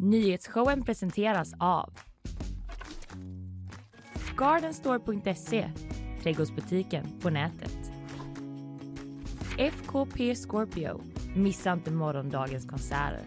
Nyhetsshowen presenteras av Gardenstore.se, trädgårdsbutiken på nätet. FKP Scorpio, missa inte morgondagens konserter.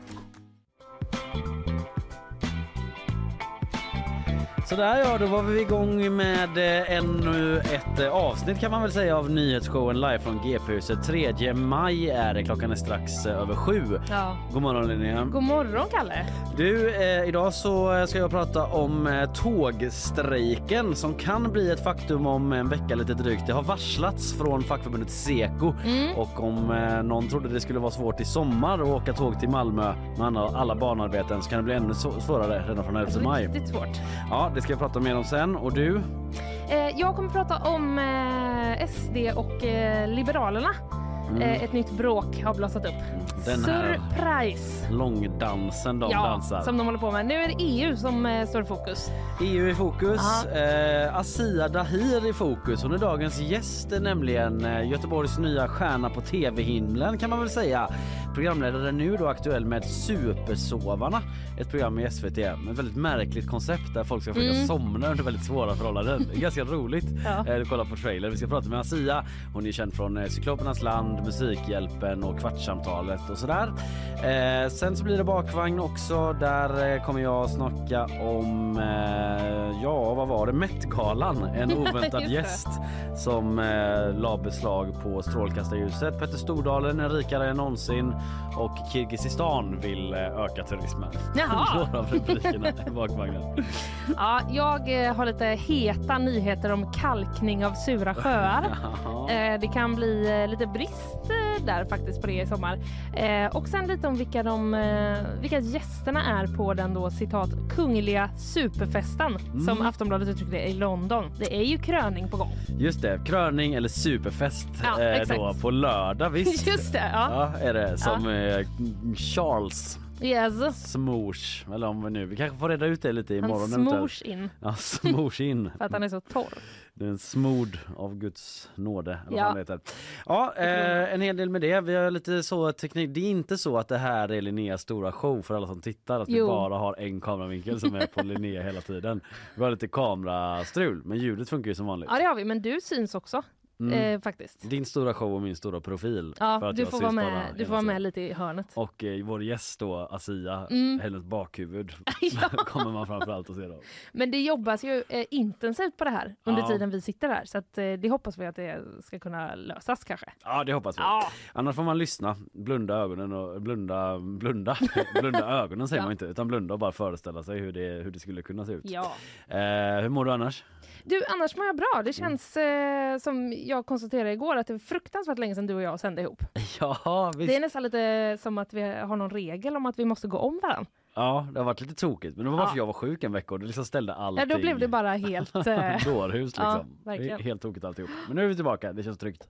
Sådär ja, då var vi igång med eh, ännu ett eh, avsnitt kan man väl säga av nyhetsshowen live från GP-huset. 3 maj är det, klockan är strax eh, över sju. Ja. God morgon Linnea. God morgon Kalle. Du, eh, idag så ska jag prata om eh, tågstrejken som kan bli ett faktum om en vecka lite drygt. Det har varslats från fackförbundet Seko och om eh, någon trodde det skulle vara svårt i sommar att åka tåg till Malmö med alla, alla banarbeten så kan det bli ännu svårare redan från 11 maj. Riktigt svårt. Ja, det ska jag prata mer om sen. Och du? Eh, jag kommer prata om eh, SD och eh, Liberalerna. Eh, ett nytt bråk har blossat upp. Mm. Den här- Surprise! Långdansen de Ja, dansar. som de håller på med. Nu är det EU som eh, står i fokus. EU i fokus. Ja. Eh, Asia Dahir i fokus. Hon är dagens gäst nämligen. Eh, Göteborgs nya stjärna på tv-himlen kan man väl säga. Programledare nu då aktuell med Supersovarna. Ett program i SVT med ett väldigt märkligt koncept där folk ska försöka somna under väldigt svåra förhållanden. Ganska roligt. Mm. Ja. Eh, kolla på trailer. Vi ska prata med Asia. Hon är känd från eh, Cyklopernas land, Musikhjälpen och Kvartssamtalet och sådär. Eh, sen så blir det bakvagn också. Där eh, kommer jag snacka om, eh, ja vad var det, Met-galan. En oväntad gäst som eh, la beslag på strålkastarljuset. Petter Stordalen är rikare än någonsin och Kirgizistan vill eh, öka turismen. Jaha. Några av rubrikerna i bakvagnen. Ja, jag eh, har lite heta nyheter om kalkning av sura sjöar. Eh, det kan bli lite brist eh, där faktiskt på det i sommar. Eh, och sen lite om vilka, de, eh, vilka gästerna är på den då citat kungliga superfesten som Aftonbladet uttryckte i London. Det är ju kröning på gång. Just det, kröning eller superfest Ja, eh, då på lördag visst. Just det, ja. Ja, är det som eh, Charles Yes. smors eller om vi nu, vi kanske får reda ut det lite Han imorgon. eventuellt. smors in Ja, smors in. för att han är så torr. Det är en smord av Guds nåde. Ja. vad det heter. Ja, eh, en hel del med det. Vi har lite så teknik. Det är inte så att det här är Linneas stora show för alla som tittar. Att vi Jo. bara har en kameravinkel som är på Linnea hela tiden. Vi har lite kamerastrul men ljudet funkar ju som vanligt. Ja det har vi, men du syns också eh, faktiskt. Din stora show och min stora profil. för Ja, att du får, vara med, du får vara med lite i hörnet. Och eh, vår gäst då, Asia, hennes bakhuvud Ja. kommer man framförallt att se då. Men det jobbas ju eh, intensivt på det här under Ja. tiden vi sitter här så att, eh, det hoppas vi att det ska kunna lösas kanske. Ja det hoppas vi. Ja. Annars får man lyssna, blunda ögonen och blunda, blunda, blunda ögonen säger Ja. man inte utan blunda och bara föreställa sig hur det, hur det skulle kunna se ut. Ja. Eh, hur mår du annars? Du, annars mår jag bra. Det känns eh, som jag konstaterade igår att det är fruktansvärt länge sedan du och jag sände ihop. Ja visst. Det är nästan lite som att vi har någon regel om att vi måste gå om varandra. Ja det har varit lite tokigt men det var bara Ja. för jag var sjuk en vecka och det liksom ställde allting. Ja, då blev det bara helt... Eh, Dårhus Ja, liksom. det verkligen. helt tokigt alltihop. Men nu är vi tillbaka, det känns tryggt.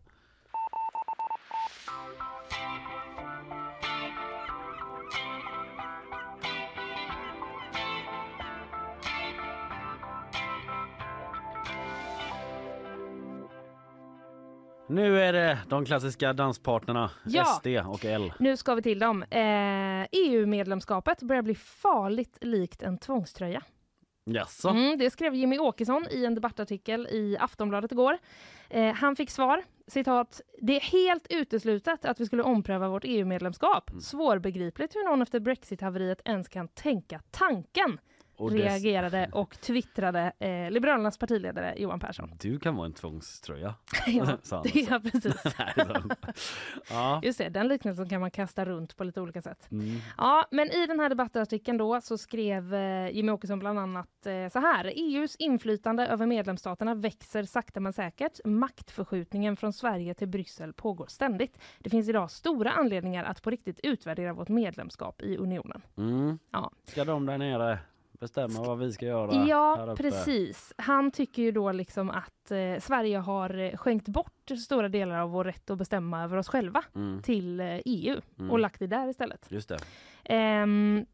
Nu är det de klassiska danspartnerna Ja. SD och L. nu ska vi till dem. Eh, EU-medlemskapet börjar bli farligt likt en tvångströja. Jaså? Mm, det skrev Jimmy Åkesson i en debattartikel i Aftonbladet igår. Eh, han fick svar, citat, det är helt uteslutet att vi skulle ompröva vårt EU-medlemskap. Mm. Svårbegripligt hur någon efter Brexit-haveriet ens kan tänka tanken, Och reagerade och twittrade eh, Liberalernas partiledare Johan Persson. Du kan vara en tvångströja. Ja, sa det är precis. Ja. Just det, den liknelsen kan man kasta runt på lite olika sätt. Mm. Ja, men i den här debattartikeln då så skrev eh, Jimmy Åkesson bland annat eh, så här. EUs inflytande över medlemsstaterna växer sakta men säkert. Maktförskjutningen från Sverige till Bryssel pågår ständigt. Det finns idag stora anledningar att på riktigt utvärdera vårt medlemskap i unionen. Mm. Ja, Ska de där nere bestämma vad vi ska göra ja precis. Han tycker ju då liksom att eh, Sverige har eh, skänkt bort stora delar av vår rätt att bestämma över oss själva Mm. till eh, EU Mm. och lagt det där istället. Just det. Ehm,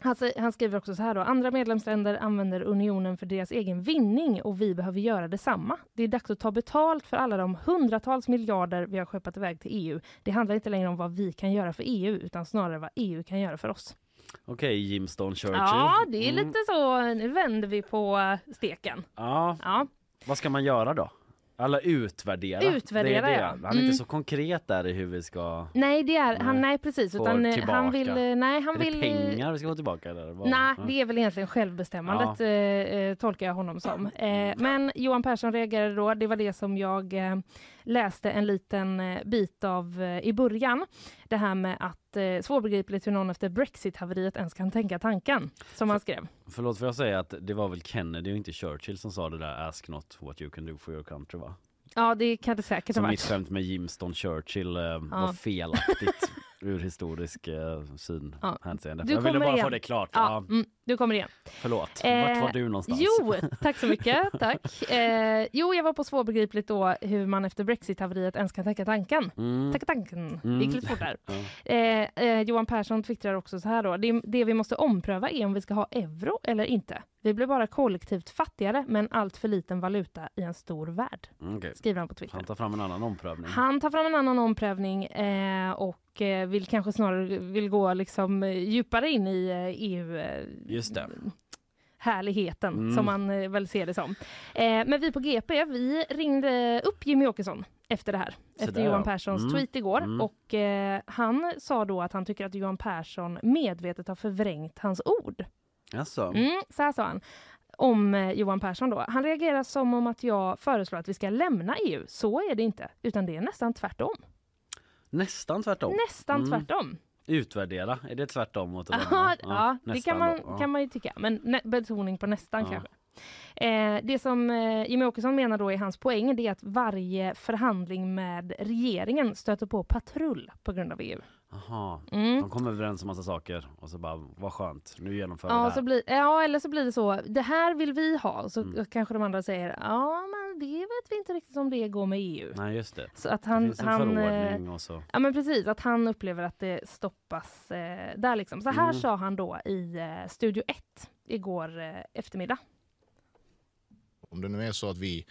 han, sä- han skriver också så här då. Andra medlemsländer använder unionen för deras egen vinning och vi behöver göra detsamma. Det är dags att ta betalt för alla de hundratals miljarder vi har skeppat iväg till EU. Det handlar inte längre om vad vi kan göra för EU utan snarare vad EU kan göra för oss. Okej, Jimston Churchill. Ja, det är Mm. lite så. Nu vänder vi på eh, steken. Ja, Ja, vad ska man göra då? Eller utvärdera. Utvärdera, det är det. ja. Han är Mm. inte så konkret där i hur vi ska... nej, det är han. Nej. Precis. Utan eh, tillbaka. han vill. eh, Nej, han är vill. pengar vi ska få tillbaka? Eller? vad? Nej, Ja. det är väl egentligen självbestämmandet eh, eh, tolkar jag honom som. Eh, men Johan Persson reagerade då, det var det som jag eh, läste en liten eh, bit av eh, i början. Det här med att eh, svårbegripligt hur någon efter Brexit-haveriet ens kan tänka tanken, som han skrev. Förlåt för jag säga att det var väl Kennedy och inte Churchill som sa det där Ask not what you can do for your country va? Ja, det kan det säkert ha Så mitt varit. skämt med Jimston Churchill eh, var felaktigt ur historisk eh, syn Ja. hänseende. Du Jag ville bara igen. få det klart. Ja, Ja. mm, du kommer igen. Förlåt, Eh, vart var du någonstans? Jo, tack så mycket. Tack. Eh, jo, jag var på svårbegripligt då hur man efter Brexit-haveriet ens kan tänka tanken. Mm. Tänka tanken. Det Mm. gick lite fort där. Ja. Eh, eh, Johan Persson twittrar också så här då. Det, det vi måste ompröva är om vi ska ha euro eller inte. Vi blir bara kollektivt fattigare med en allt för liten valuta i en stor värld. Mm, okej. Skriver han på Twitter. Han tar fram en annan omprövning. Han tar fram en annan omprövning eh, och eh, vill kanske snarare vill gå liksom eh, djupare in i EU. Eh, Just det. Härligheten Mm. som man väl ser det som. Eh, men vi på GP, vi ringde upp Jimmy Åkesson efter det här. Så efter där, Johan ja. Perssons Mm. tweet igår. Mm. Och eh, han sa då att han tycker att Johan Persson medvetet har förvrängt hans ord. Alltså. Så här sa han om Johan Persson då. Han reagerar som om att jag föreslår att vi ska lämna EU. Så är det inte, utan det är nästan tvärtom. Nästan tvärtom. Nästan Mm. tvärtom. Utvärdera, är det tvärtom mot att Ja, ja, det kan man, då. Kan man ju tycka. Men betoning på nästan Ja. kanske. Eh, det som eh, Jimmie Åkesson menar då är hans poäng, det är att varje förhandling med regeringen stöter på patrull på grund av EU. Jaha. Mm. De kommer överens om massa saker och så bara, vad skönt, nu genomför vi Ja, det så här. blir, ja, eller så blir det så. Det här vill vi ha. Så Mm. kanske de andra säger ja, det vet vi inte riktigt om det går med EU. Nej just det. Så att det han, finns en han förordning och så. Ja men precis, att han upplever att det stoppas eh, där liksom. Så här Mm. sa han då i eh, Studio 1 igår eh, eftermiddag. Om det nu är så att vi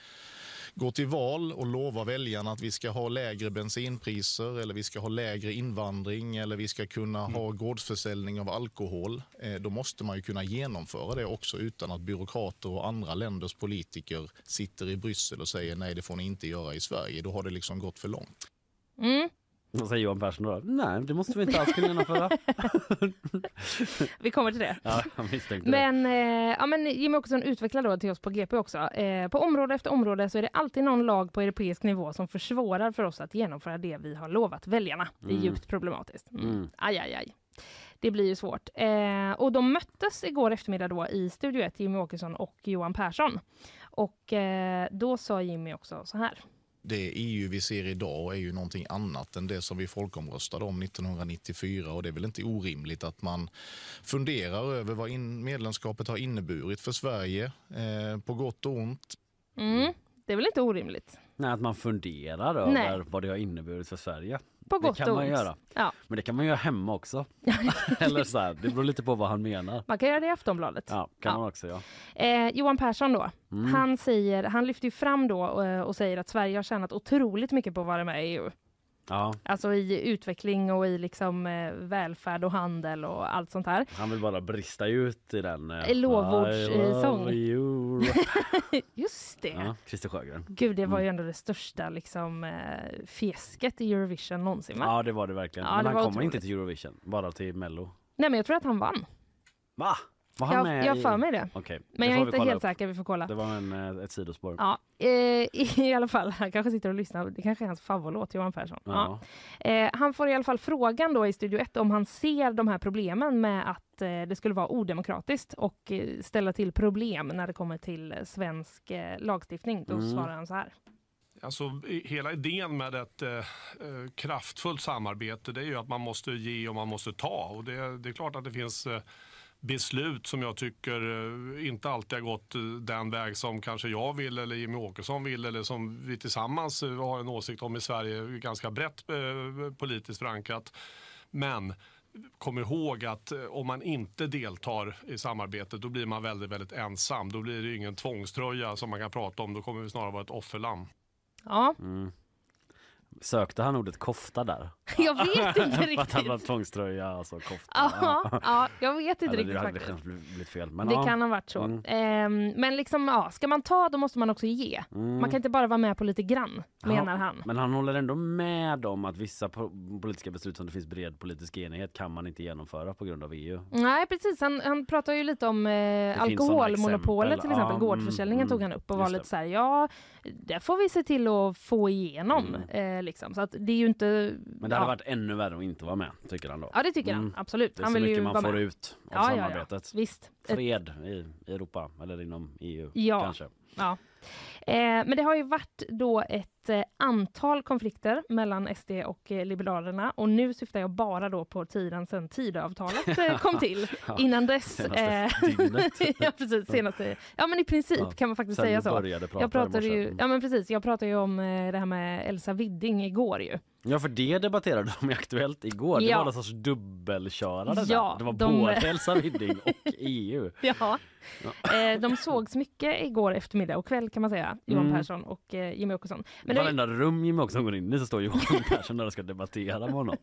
går till val och lovar väljarna att vi ska ha lägre bensinpriser eller vi ska ha lägre invandring eller vi ska kunna ha gårdsförsäljning av alkohol. Eh, då måste man ju kunna genomföra det också utan att byråkrater och andra länders politiker sitter i Bryssel och säger nej det får ni inte göra i Sverige. Då har det liksom gått för långt. Mm. Vad säger Johan Persson då? Nej, det måste vi inte alls kunna genomföra. Vi kommer till det. ja. Men, eh, ja, men Jimmie Åkesson utvecklar då till oss på GP också. Eh, på område efter område så är det alltid någon lag på europeisk nivå som försvårar för oss att genomföra det vi har lovat väljarna. Det är Mm. djupt problematiskt. Mm. Mm. Aj, aj, aj. Det blir ju svårt. Eh, och de möttes igår eftermiddag då i Studio 1, Jimmie Åkesson och Johan Persson. Och eh, då sa Jimmy också så här. Det EU vi ser idag är ju någonting annat än det som vi folkomröstade om 1994 och det är väl inte orimligt att man funderar över vad in medlemskapet har inneburit för Sverige eh, på gott och ont. Mm. Det är väl inte orimligt? Nej, att man funderar över Nej. vad det har inneburit för Sverige. På Det gott kan och man ont. göra. Ja, Men det kan man göra hemma också. Eller så här, det beror lite på vad han menar. man kan göra det i Aftonbladet. Ja, kan Ja. man också ja. Eh, Johan Persson då, Mm. han, säger, han lyfter ju fram då eh, och säger att Sverige har tjänat otroligt mycket på att vara med i EU. Ja. Alltså i utveckling och i liksom eh, välfärd och handel och allt sånt här. Han vill bara brista ut i den. eh, lovordssång. You. Just det! Ja, Christer Sjögren. Gud, det var ju Mm. ändå det största liksom, eh, i Eurovision någonsin va? Ja det var det verkligen. Ja, Men det han kommer inte till Eurovision, bara till Mello. Nej men jag tror att han vann. Va? Var han Jag, med jag i- för mig det. Okej, Men det jag är inte helt upp. säker, vi får kolla. Det var en, eh, ett sidospår. Ja, eh, i alla fall, han kanske sitter och lyssnar. Det kanske är hans favoritlåt, Johan Persson. Ja. Ja. Eh, han får i alla fall frågan då i Studio 1 om han ser de här problemen med att eh, det skulle vara odemokratiskt och eh, ställa till problem när det kommer till eh, svensk eh, lagstiftning. Då Mm. svarar han så här. Alltså, hela idén med ett eh, kraftfullt samarbete det är ju att man måste ge och man måste ta. Och det, det är klart att det finns eh, beslut som jag tycker eh, inte alltid har gått eh, den väg som kanske jag vill eller Jimmy Åkesson vill eller som vi tillsammans eh, har en åsikt om i Sverige, ganska brett politiskt förankrat. Men kom ihåg att om man inte deltar i samarbetet då blir man väldigt, väldigt ensam. Då blir det ingen tvångströja som man kan prata om. Då kommer vi snarare vara ett offerlamm. Ja, Mm. Sökte han ordet kofta där? Jag vet inte För att han riktigt. var tvångströja, alltså kofta. Ja, ja, jag vet inte riktigt det hade faktiskt. kanske blivit fel. Men Det ja. kan ha varit så. Mm. Ehm, men liksom, ja, ska man ta då måste man också ge. Mm. Man kan inte bara vara med på lite grann, menar han. Men han håller ändå med om att vissa po- politiska beslut som det finns bred politisk enighet kan man inte genomföra på grund av EU. Nej precis, han, han pratar ju lite om eh, alkoholmonopolet till exempel. Ja, Gårdsförsäljningen mm, tog han upp och var lite det. så här, ja det får vi se till att få igenom. Mm. Eh, liksom. Så att det är ju inte... Men det ja. hade varit ännu värre att inte vara med, tycker han då. Ja det tycker Mm. han, absolut. Det är Han så vill mycket man får med. ut av Ja, ja, ja. samarbetet. Visst. Fred i, i Europa, eller inom EU Ja. kanske. Ja. Eh, men det har ju varit då ett eh, antal konflikter mellan SD och eh, Liberalerna och nu syftar jag bara då på tiden sedan Tidöavtalet eh, kom till. Ja, Innan dess. senaste ja precis, senaste. Ja men i princip Ja, kan man faktiskt säga så. prata Jag pratade ju, ja men precis, jag pratade ju om det här med Elsa Widding igår ju. Ja för det debatterade de i Aktuellt igår. Det Ja. var någon sorts dubbelkörare Ja, där. Det var de- både Elsa Widding och EU. Ja. Eh, de sågs mycket igår eftermiddag och kväll kan man säga, Johan Mm. Persson och eh, Jimmy Åkesson. Men Men det Varenda rum Jimmy också går in i så står Johan Persson där och ska debattera med honom.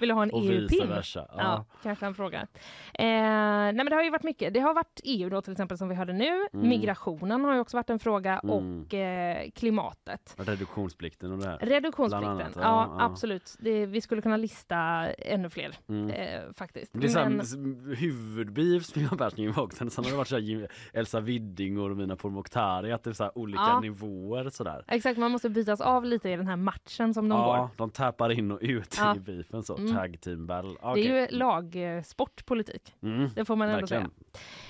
Vill ha en EU-pin. Ja. Ja. kanske en fråga. Eh, nej men det har ju varit mycket. Det har varit EU då till exempel som vi hörde nu. Mm. Migrationen har ju också varit en fråga Mm. och eh, klimatet. Reduktionsplikten och det här. Reduktionsplikten, annat, ja, ja, ja. absolut. Det, vi skulle kunna lista ännu fler Mm. eh, faktiskt. Det är Men- s- huvudbeef med Johan Persson och. Sen har det varit såhär Jim- Elsa Widding och Romina Pourmokhtari. Att det är såhär olika Ja. nivåer sådär. Exakt, man måste bytas av lite i den här matchen som de Ja, går. de tappar in och ut i beefen så. Mm. Tag team battle. Det är ju lagsport, politik. mm. Det får man ändå Verkligen. säga.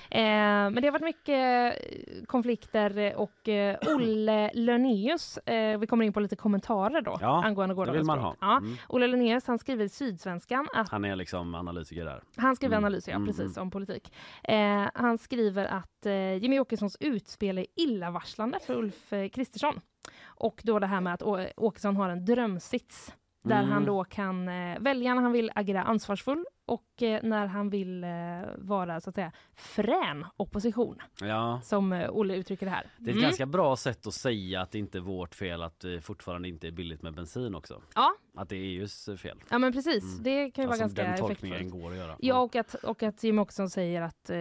Eh, men det har varit mycket eh, konflikter och eh, Olle Lönneus, eh, vi kommer in på lite kommentarer då Ja, angående gårdagens ha. språk. Ja. Mm. Olle Lönneus han skriver i Sydsvenskan att Han är liksom analytiker där. han skriver Mm, analyser, ja, mm, precis, mm. om politik. Eh, han skriver att eh, Jimmy Åkessons utspel är illavarslande för Ulf eh, Kristersson. Och då det här med att Åkesson har en drömsits där Mm. han då kan eh, välja när han vill agera ansvarsfull och eh, när han vill eh, vara så att säga frän opposition, Ja. som Olle uttrycker det här. Det är ett Mm. ganska bra sätt att säga att det inte är vårt fel att det fortfarande inte är billigt med bensin också. Ja. Att det är EUs fel. Ja men precis, Mm. det kan ju vara Alltså, ganska den tolkningen effektfullt. går att göra. Ja, och att, och att Jim också säger att eh,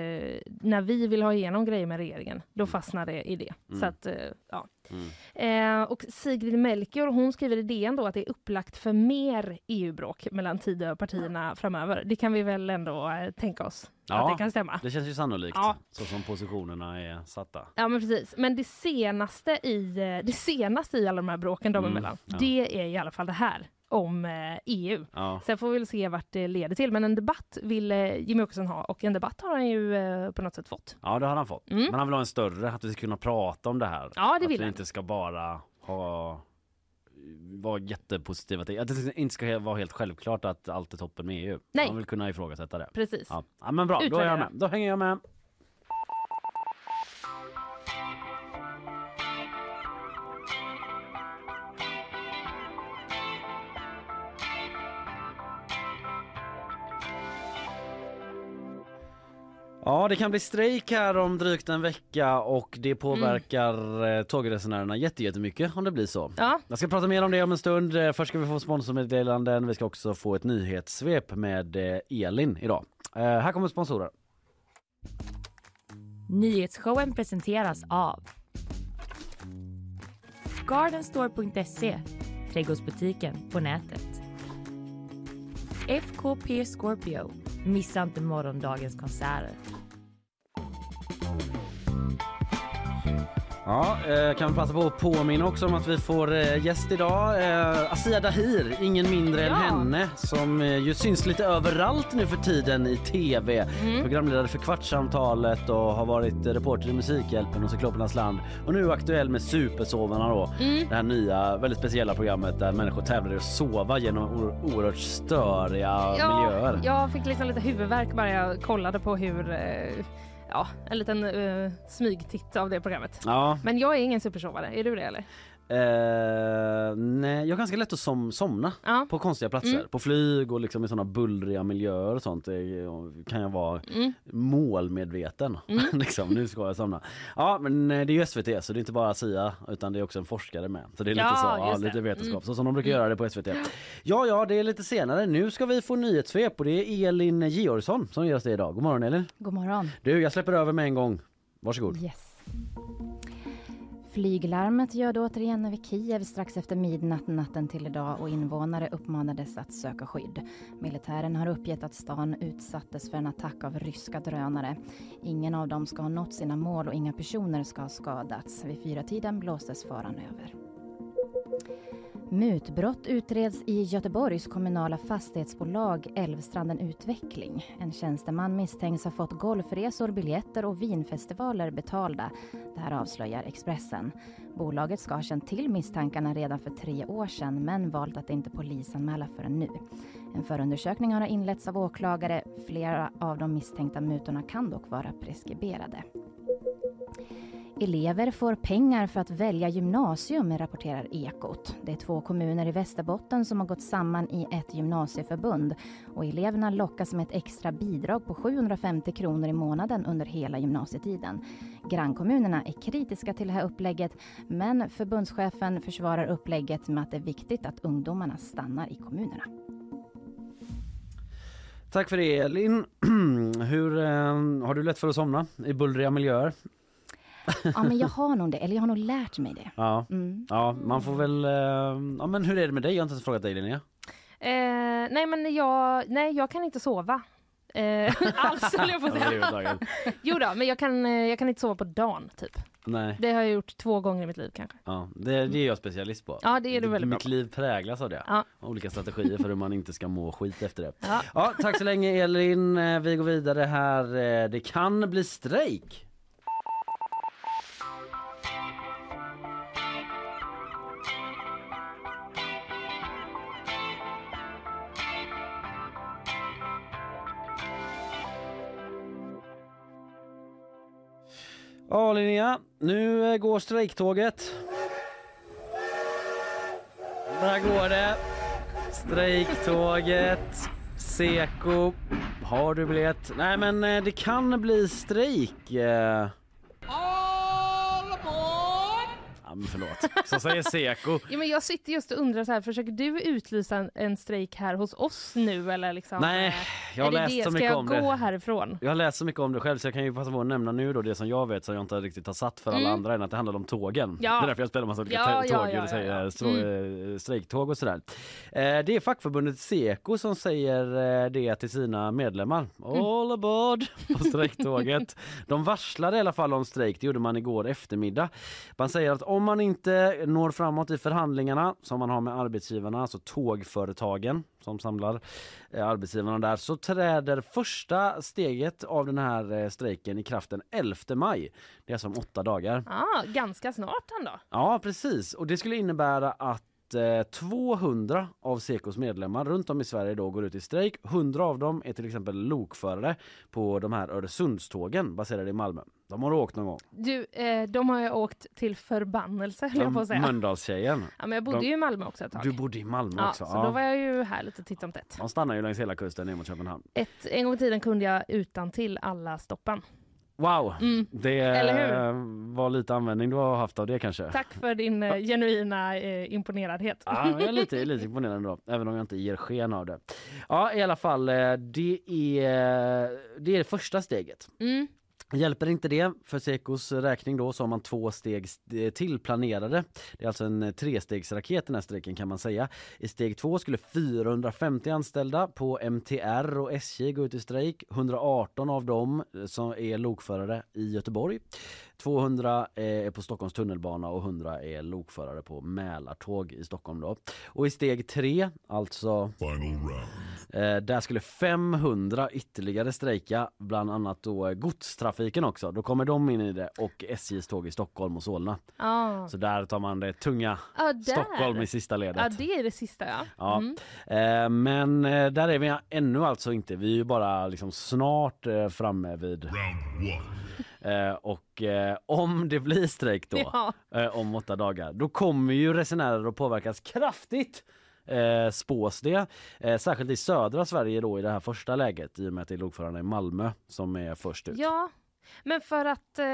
när vi vill ha igenom grejer med regeringen, då fastnar det i det. Mm. Så att, eh, ja. Mm. Eh, och Sigrid Melchior, hon skriver i DN då att det är upplagt för mer EU-bråk mellan Tidöpartierna framöver. Det kan vi väl ändå eh, tänka oss Ja. att det kan stämma. Det känns ju sannolikt. Ja. Så som positionerna är satta. Ja men precis. Men det senaste i, eh, det senaste i alla de här bråken dem Mm, emellan, ja. det är i alla fall det här om eh, EU. Ja. Sen får vi väl se vart det leder till. Men en debatt vill eh, Jimmie Åkesson ha och en debatt har han ju eh, på något sätt fått. ja, det har han fått. Mm. Men han vill ha en större, att vi ska kunna prata om det här. Ja, det att vill vi han. inte ska bara ha vara jättepositiva till, att det inte ska vara helt självklart att allt är toppen med EU. Nej. Man vill kunna ifrågasätta det. Precis. Ja, ja men bra, då är jag Utvärdera. med. Då hänger jag med. Ja, det kan bli strejk här om drygt en vecka och det påverkar mm. tågresenärerna jätte- jättemycket om det blir så. Ja, Jag ska prata mer om det om en stund. Eh, Först ska vi få sponsormeddelanden. Vi ska också få ett nyhetssvep med eh, Elin idag. Eh, här kommer sponsorer. Nyhetsshowen presenteras av Gardenstore.se, trädgårdsbutiken på nätet. FKP Scorpio, missa inte morgondagens konserter. Ja, eh, kan vi passa på att påminna också om att vi får eh, gäst idag. Eh, Asia Dahir, ingen mindre än Ja. henne som ju syns lite överallt nu för tiden i tv. Mm. Programledare för Kvartssamtalet och har varit reporter i Musikhjälpen och Cyklopernas land. Och nu aktuell med Supersovarna då. Mm. Det här nya väldigt speciella programmet där människor tävlar i att sova genom oerhört störiga miljöer. jag fick liksom lite huvudvärk bara jag kollade på hur, ja, en liten eh, smygtitt av det programmet. Ja, Men jag är ingen supersovare, är du det eller? Eh, nej, jag har ganska lätt att som, somna Ja. på konstiga platser. Mm. På flyg och liksom i sådana bullriga miljöer och sånt eh, kan jag vara Mm. målmedveten. liksom, nu ska jag somna. Ja men eh, det är ju SVT så det är inte bara Sia utan det är också en forskare med. Så det är lite Ja, så, ja, just det. lite vetenskap. Mm. Så som de brukar göra det på SVT. Ja ja det är lite senare. Nu ska vi få nyhetssvep och det är Elin Georgsson som ger oss det idag. God morgon Elin. God morgon. Du jag släpper över med en gång. Varsågod. Yes. Flyglarmet ljöd återigen över Kiev strax efter midnatt natten till idag och invånare uppmanades att söka skydd. Militären har uppgett att stan utsattes för en attack av ryska drönare. Ingen av dem ska ha nått sina mål och inga personer ska ha skadats. Vid fyratiden blåstes faran över. Mutbrott utreds i Göteborgs kommunala fastighetsbolag Älvstranden Utveckling. En tjänsteman misstänks ha fått golfresor, biljetter och vinfestivaler betalda. Det här avslöjar Expressen. Bolaget ska ha känt till misstankarna redan för tre år sedan men valt att inte polisanmäla förrän nu. En förundersökning har inletts av åklagare. Flera av de misstänkta mutorna kan dock vara preskriberade. Elever får pengar för att välja gymnasium, rapporterar Ekot. Det är två kommuner i Västerbotten som har gått samman i ett gymnasieförbund. Och eleverna lockas med ett extra bidrag på 750 kronor i månaden under hela gymnasietiden. Grannkommunerna är kritiska till det här upplägget men förbundschefen försvarar upplägget med att det är viktigt att ungdomarna stannar i kommunerna. Tack för det Elin. Hur eh, har du lätt för att somna i bullriga miljöer? Ja, men jag har nog det, eller jag har nog lärt mig det. Ja. Mm. Ja, man får väl... eh, Ja, men hur är det med dig? Jag har inte ens frågat dig Linnea. Eh, nej men jag, nej jag kan inte sova. Eh, alls höll jag på att säga. Jo då, men jag kan, eh, jag kan inte sova på dagen typ. Nej, Det har jag gjort två gånger i mitt liv kanske. ja, det, det är jag specialist på. Ja, det är du väldigt bra Mitt på. liv präglas av det. Ja. Olika strategier för hur man inte ska må skit efter det. Ja. Ja, tack så länge Elin. Eh, Vi går vidare här. Det kan bli strejk. Ja Linnea, nu eh, går strejktåget. Där går det. Strejktåget. Seko. Har du biljett? Nej men eh, det kan bli strejk. Eh. Eh. Ja men förlåt. Så säger Seko. Ja, men jag sitter just och undrar så här, försöker du utlysa en, en strejk här hos oss nu eller liksom? Nej, eh, jag har läst det? så Ska mycket jag om gå det. härifrån? Jag har läst så mycket om det själv så jag kan ju passa på att nämna nu då det som jag vet som jag inte riktigt har satt för alla Mm. andra än att det handlar om tågen. Ja. Det är därför jag spelar massa olika Ja, tå- ja, tåg, ja, och säger, ja, ja. strå- eh, strejktåg och sådär. Eh, Det är fackförbundet Seko som säger eh, det till sina medlemmar. Mm. All aboard på strejktåget. De varslade i alla fall om strejk, det gjorde man igår eftermiddag. Man säger att om man inte når framåt i förhandlingarna som man har med arbetsgivarna, alltså tågföretagen som samlar eh, arbetsgivarna där, så träder första steget av den här eh, strejken i kraft den 11 maj. Det är alltså om åtta dagar. Ah, ganska snart ändå. Ja, precis. Och det skulle innebära att eh, 200 av Sekos medlemmar runt om i Sverige då går ut i strejk. 100 av dem är till exempel lokförare på de här Öresundstågen baserade i Malmö. De har åkt någon gång. Du, eh, de har jag åkt till förbannelse höll jag på att säga. Mölndalstjejen. Ja, men jag bodde de- ju i Malmö också ett tag. Du bodde i Malmö ja, också. så då var jag ju här lite titt som tätt. De stannar ju längs hela kusten ner mot Köpenhamn. Ett, en gång i tiden kunde jag utan till alla stoppen. Wow, Mm. det eh, var lite användning du har haft av det kanske. Tack för din eh, genuina eh, imponeradhet. Ja, jag är lite, lite imponerad ändå, även om jag inte ger sken av det. Ja, i alla fall, eh, det är det, är det första steget. Mm. Hjälper inte det för Sekos räkning då så har man två steg eh, till planerade. Det är alltså en eh, trestegsraket den här strejken kan man säga. I steg två skulle 450 anställda på MTR och SJ gå ut i strejk. 118 av dem eh, som är lokförare i Göteborg. 200 är på Stockholms tunnelbana och 100 är lokförare på Mälartåg i Stockholm då. Och i steg tre, alltså Eh, där skulle 500 ytterligare strejka, bland annat då eh, godstrafiken också. Då kommer de in i det och SJs tåg i Stockholm och Solna. Ah. Så där tar man det tunga där. Stockholm i sista ledet. Ja, det är det sista ja. Ja. Mm. Eh, men där är vi ännu alltså inte. Vi är ju bara liksom snart framme vid Eh, och eh, om det blir strejk då Ja. eh, om åtta dagar, då kommer ju resenärer att påverkas kraftigt. Eh, spås det. Eh, särskilt i södra Sverige då i det här första läget i och med att det är lokförarna i Malmö som är först ut. Ja, men för att... Eh,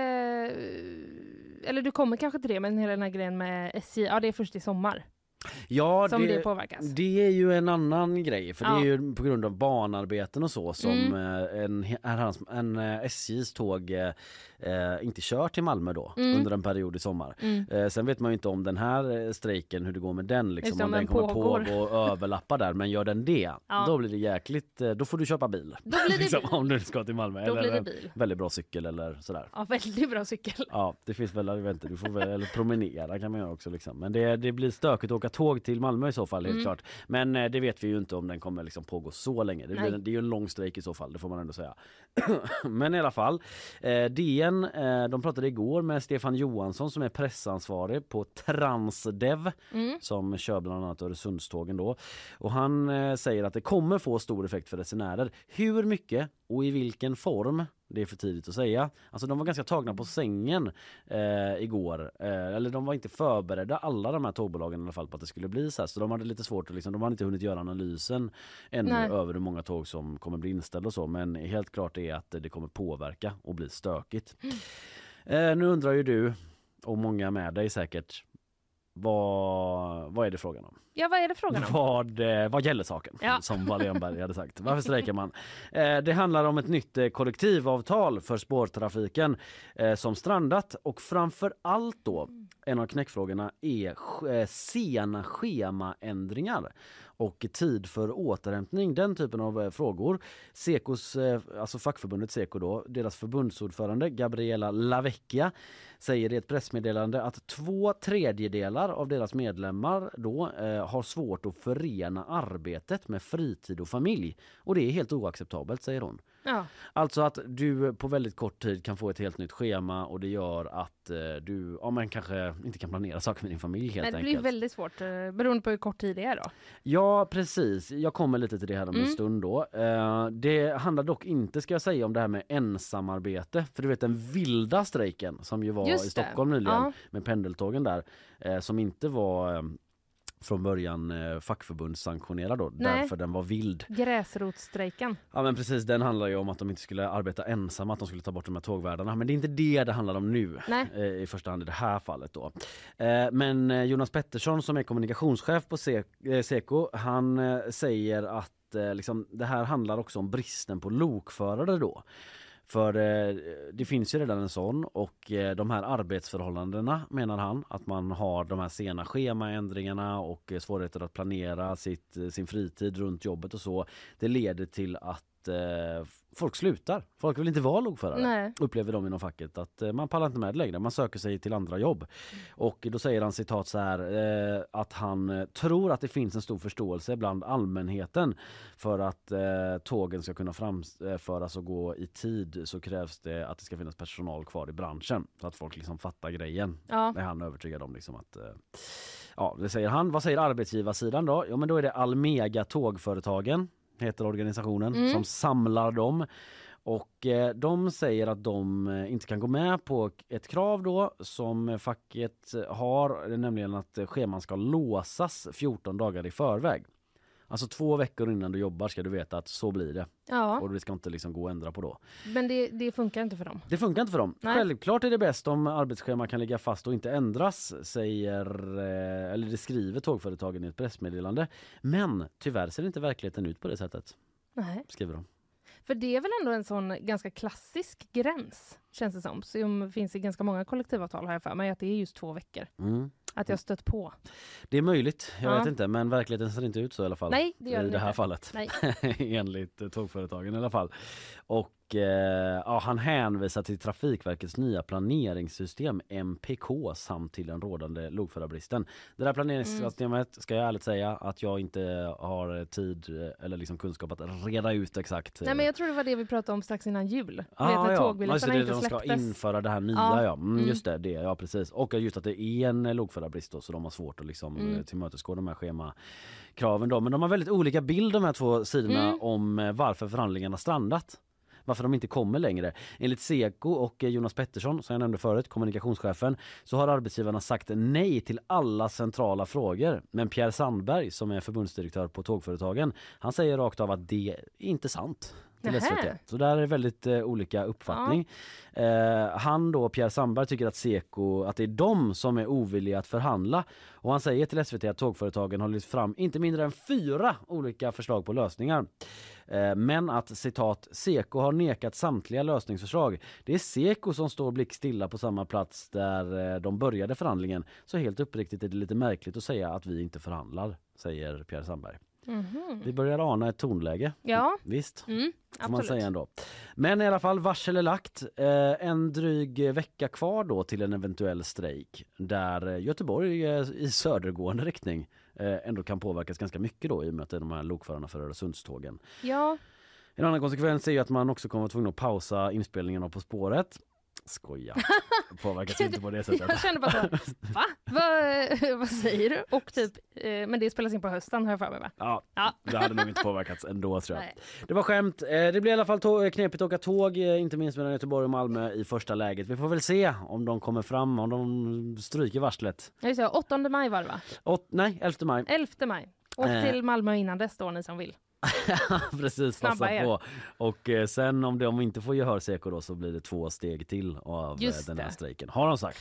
eller du kommer kanske till det, men hela den här grejen med SJ, ja det är först i sommar Ja, som det, påverkas. Det är ju en annan grej för det Ja. är ju på grund av banarbeten och så som Mm. eh, en, en, en eh, SJs tåg eh, eh, inte kör till Malmö då Mm. under en period i sommar. Mm. Eh, sen vet man ju inte om den här strejken hur det går med den liksom det, om den den kommer pågår. pågå och överlappa där men gör den det Ja. då blir det jäkligt då får du köpa bil. Då blir det liksom, bil. om du ska till Malmö Då eller blir det en bil. väldigt bra cykel eller sådär. Ja, väldigt bra cykel. Ja, det finns väl, jag vet inte, du får väl eller promenera kan man göra också liksom. Men det, det blir stökigt att åka tåg till Malmö i så fall helt Mm. klart. Men eh, det vet vi ju inte om den kommer liksom pågå så länge. Det, blir, det är ju en lång strejk i så fall, det får man ändå säga. Men i alla fall, eh, DN, eh, de pratade igår med Stefan Johansson som är pressansvarig på Transdev Mm. som kör bland annat Öresundstågen då. Och han eh, säger att det kommer få stor effekt för resenärer. Hur mycket och i vilken form det är för tidigt att säga. Alltså de var ganska tagna på sängen eh, igår. Eh, eller de var inte förberedda alla de här tågbolagen i alla fall på att det skulle bli så här. Så de hade lite svårt att liksom, de hade inte hunnit göra analysen ännu Nej. över hur många tåg som kommer bli inställda och så. Men helt klart är att det kommer påverka och bli stökigt. Eh, nu undrar ju du och många med dig säkert vad, vad är det frågan om? Ja, vad är det frågan om? Vad, eh, vad gäller saken? Ja. Som Wallenberg hade sagt. Varför strejkar man? Eh, det handlar om ett nytt eh, kollektivavtal för spårtrafiken som strandat och framför allt då en av knäckfrågorna är sena schemaändringar och tid för återhämtning. Den typen av frågor. Sekos, alltså fackförbundet Seko då, deras förbundsordförande Gabriela Lavecchia säger i ett pressmeddelande att två tredjedelar av deras medlemmar då har svårt att förena arbetet med fritid och familj. Och det är helt oacceptabelt säger hon. Ja. Alltså att du på väldigt kort tid kan få ett helt nytt schema och det gör att eh, du ja, men kanske inte kan planera saker med din familj helt Nej, det enkelt. blir väldigt svårt eh, beroende på hur kort tid det är då. Ja precis, jag kommer lite till det här om en Mm. stund då. Eh, det handlar dock inte ska jag säga om det här med ensamarbete. För du vet den vilda strejken som ju var Just i det. Stockholm nyligen Ja. med pendeltågen där. Eh, som inte var eh, från början eh, fackförbundssanktionerad då, Nej. därför den var vild. Gräsrotsstrejken. Ja men precis, den handlar ju om att de inte skulle arbeta ensamma, att de skulle ta bort de här tågvärdarna. Men det är inte det det handlar om nu. Eh, i första hand i det här fallet då. Eh, Men eh, Jonas Pettersson som är kommunikationschef på Se- eh, Seko, han eh, säger att liksom, det här handlar också om bristen på lokförare då. För eh, det finns ju redan en sån och eh, de här arbetsförhållandena menar han att man har de här sena schemaändringarna och eh, svårigheter att planera sitt, eh, sin fritid runt jobbet och så. Det leder till att eh, folk slutar. Folk vill inte vara lokförare Nej. upplever de inom facket att eh, man pallar inte med längre, man söker sig till andra jobb. Och då säger han citat så här eh, att han eh, tror att det finns en stor förståelse bland allmänheten för att eh, tågen ska kunna framföras och gå i tid så krävs det att det ska finnas personal kvar i branschen så att folk liksom fattar grejen. Ja. Det är han övertygad om liksom att eh, Ja, det säger han. Vad säger arbetsgivarsidan då? Jo, men då är det Almega Tågföretagen heter organisationen Mm. som samlar dem. Och eh, de säger att de eh, inte kan gå med på ett krav då som facket har, nämligen att scheman ska låsas 14 dagar i förväg. Alltså två veckor innan du jobbar ska du veta att så blir det. ja, Och det ska inte liksom gå att ändra på då. men det, det funkar inte för dem. Det funkar inte för dem. Nej. Självklart är det bäst om arbetsschema kan ligga fast och inte ändras, säger, eh, eller det skriver tågföretagen i ett pressmeddelande. Men tyvärr ser inte verkligheten ut på det sättet, Nej. skriver de. För det är väl ändå en sån ganska klassisk gräns, känns det som. Som finns i ganska många kollektivavtal har jag för mig, att det är just två veckor. Mm. Att jag stött på. Det är möjligt, jag Ja. vet inte, men verkligheten ser inte ut så i alla fall. Nej, det gör I det här inte. fallet. Nej. Enligt tågföretagen i alla fall. Och eh, ja, han hänvisar till Trafikverkets nya planeringssystem MPK samt till den rådande lokförarbristen. Det där planeringssystemet ska jag ärligt säga att jag inte har tid eh, eller liksom kunskap att reda ut exakt. Nej, men jag tror det var det vi pratade om strax innan jul. Vet Ah, när ja. Alltså tågbiljetterna det, inte de ska släpptes. införa det här nya Ja. ja, Mm, Mm. just det, det, ja precis. Och just att det är en eh, lokförarbrist då, så de har svårt att liksom Mm. eh, tillmötesgå de här schemakraven då. Men de har väldigt olika bild de här två sidorna Mm. om eh, varför förhandlingarna strandat varför de inte kommer längre. Enligt Seko och eh, Jonas Pettersson, som jag nämnde förut, kommunikationschefen, så har arbetsgivarna sagt nej till alla centrala frågor. Men Pierre Sandberg, som är förbundsdirektör på Tågföretagen, han säger rakt av att det är inte sant till Nähä. SVT. Så där är det väldigt eh, olika uppfattning. Eh, han då, Pierre Sandberg, tycker att Seko, att det är de som är ovilliga att förhandla. Och han säger till SVT att tågföretagen har lyft fram inte mindre än fyra olika förslag på lösningar. Eh, men att citat, Seko har nekat samtliga lösningsförslag. Det är Seko som står blickstilla på samma plats där eh, de började förhandlingen. Så helt uppriktigt är det lite märkligt att säga att vi inte förhandlar, säger Pierre Sandberg. Mhm. Vi börjar ana ett tonläge. Ja, Visst. mm, Får man säga ändå. Men i alla fall, varsel är lagt. Eh, en dryg vecka kvar då till en eventuell strejk där eh, Göteborg eh, i södergående riktning eh, ändå kan påverkas ganska mycket då i och med att det är de här lokförarna för Öresundstågen. Ja, En annan konsekvens är ju att man också kommer att vara tvungen att pausa inspelningen av På spåret. Skoja. Påverkas inte på det sättet. jag kände bara så, va? Vad, vad säger du? Och typ, eh, men det spelas in på hösten har jag för mig va? Ja, Ja. det hade nog inte påverkats ändå tror jag. Nej. Det var skämt. Eh, Det blir i alla fall tå- knepigt att åka tåg, eh, inte minst mellan Göteborg och Malmö i första läget. Vi får väl se om de kommer fram, om de stryker varslet. Jag säga, 8 maj var det va? Åt, nej, 11 maj. 11 maj. Åk Eh. till Malmö innan dess då ni som vill. Precis, Snabba passa er. på. Och eh, sen om, vi inte får gehör Seko då så blir det två steg till av eh, Just den här det. strejken. Har de sagt.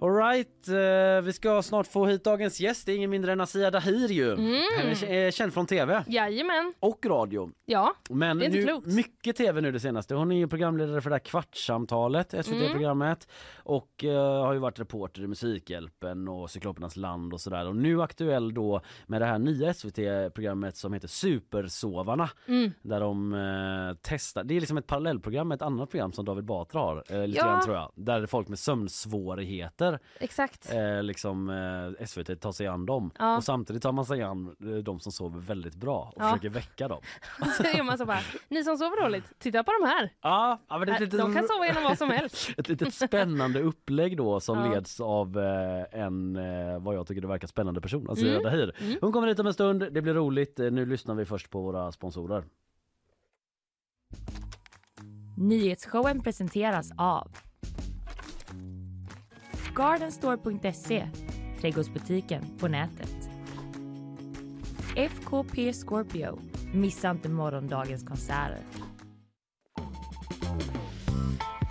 Alright, eh, vi ska snart få hit dagens gäst. Det är ingen mindre än Asia Dahir ju. Mm. Är är känd från tv Jajamän, och radio. ja. Men Det är inte nu, klokt. mycket tv nu det senaste. Hon är ju programledare för det här Kvartssamtalet, SVT-programmet. Och eh, har ju varit reporter i Musikhjälpen och Cyklopernas land och sådär. Och nu aktuell då med det här nya SVT-programmet som heter Supersovarna. Mm. Där de eh, testar, det är liksom ett parallellprogram med ett annat program som David Batra har. Eh, lite Ja. grann tror jag. Där folk med sömnsvårigheter Exakt. eh, liksom eh, SVT tar sig an dem. Ja. Och samtidigt tar man sig an eh, de som sover väldigt bra och Ja. försöker väcka dem. Så är man så bara, ni som sover dåligt, titta på de här. Ja, ja men det är ett litet, De kan sova genom vad som helst. ett litet spännande upplägg då som Ja. leds av eh, en, eh, vad jag tycker det verkar spännande person, Asia Mm. Dahir. Mm. Hon kommer hit om en stund, det blir roligt. Eh, Nu lyssnar vi först på våra sponsorer. Nyhetsshowen presenteras av Gardenstore.se, trädgårdsbutiken på nätet. FKP Scorpio, missa inte morgondagens konserter.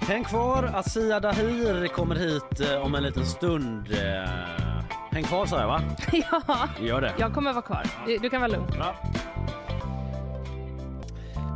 Häng kvar, Asia Dahir kommer hit eh, om en liten stund. Eh, Häng kvar sa jag va? ja, Gör det. jag kommer vara kvar. Du, kan vara lugn. Bra.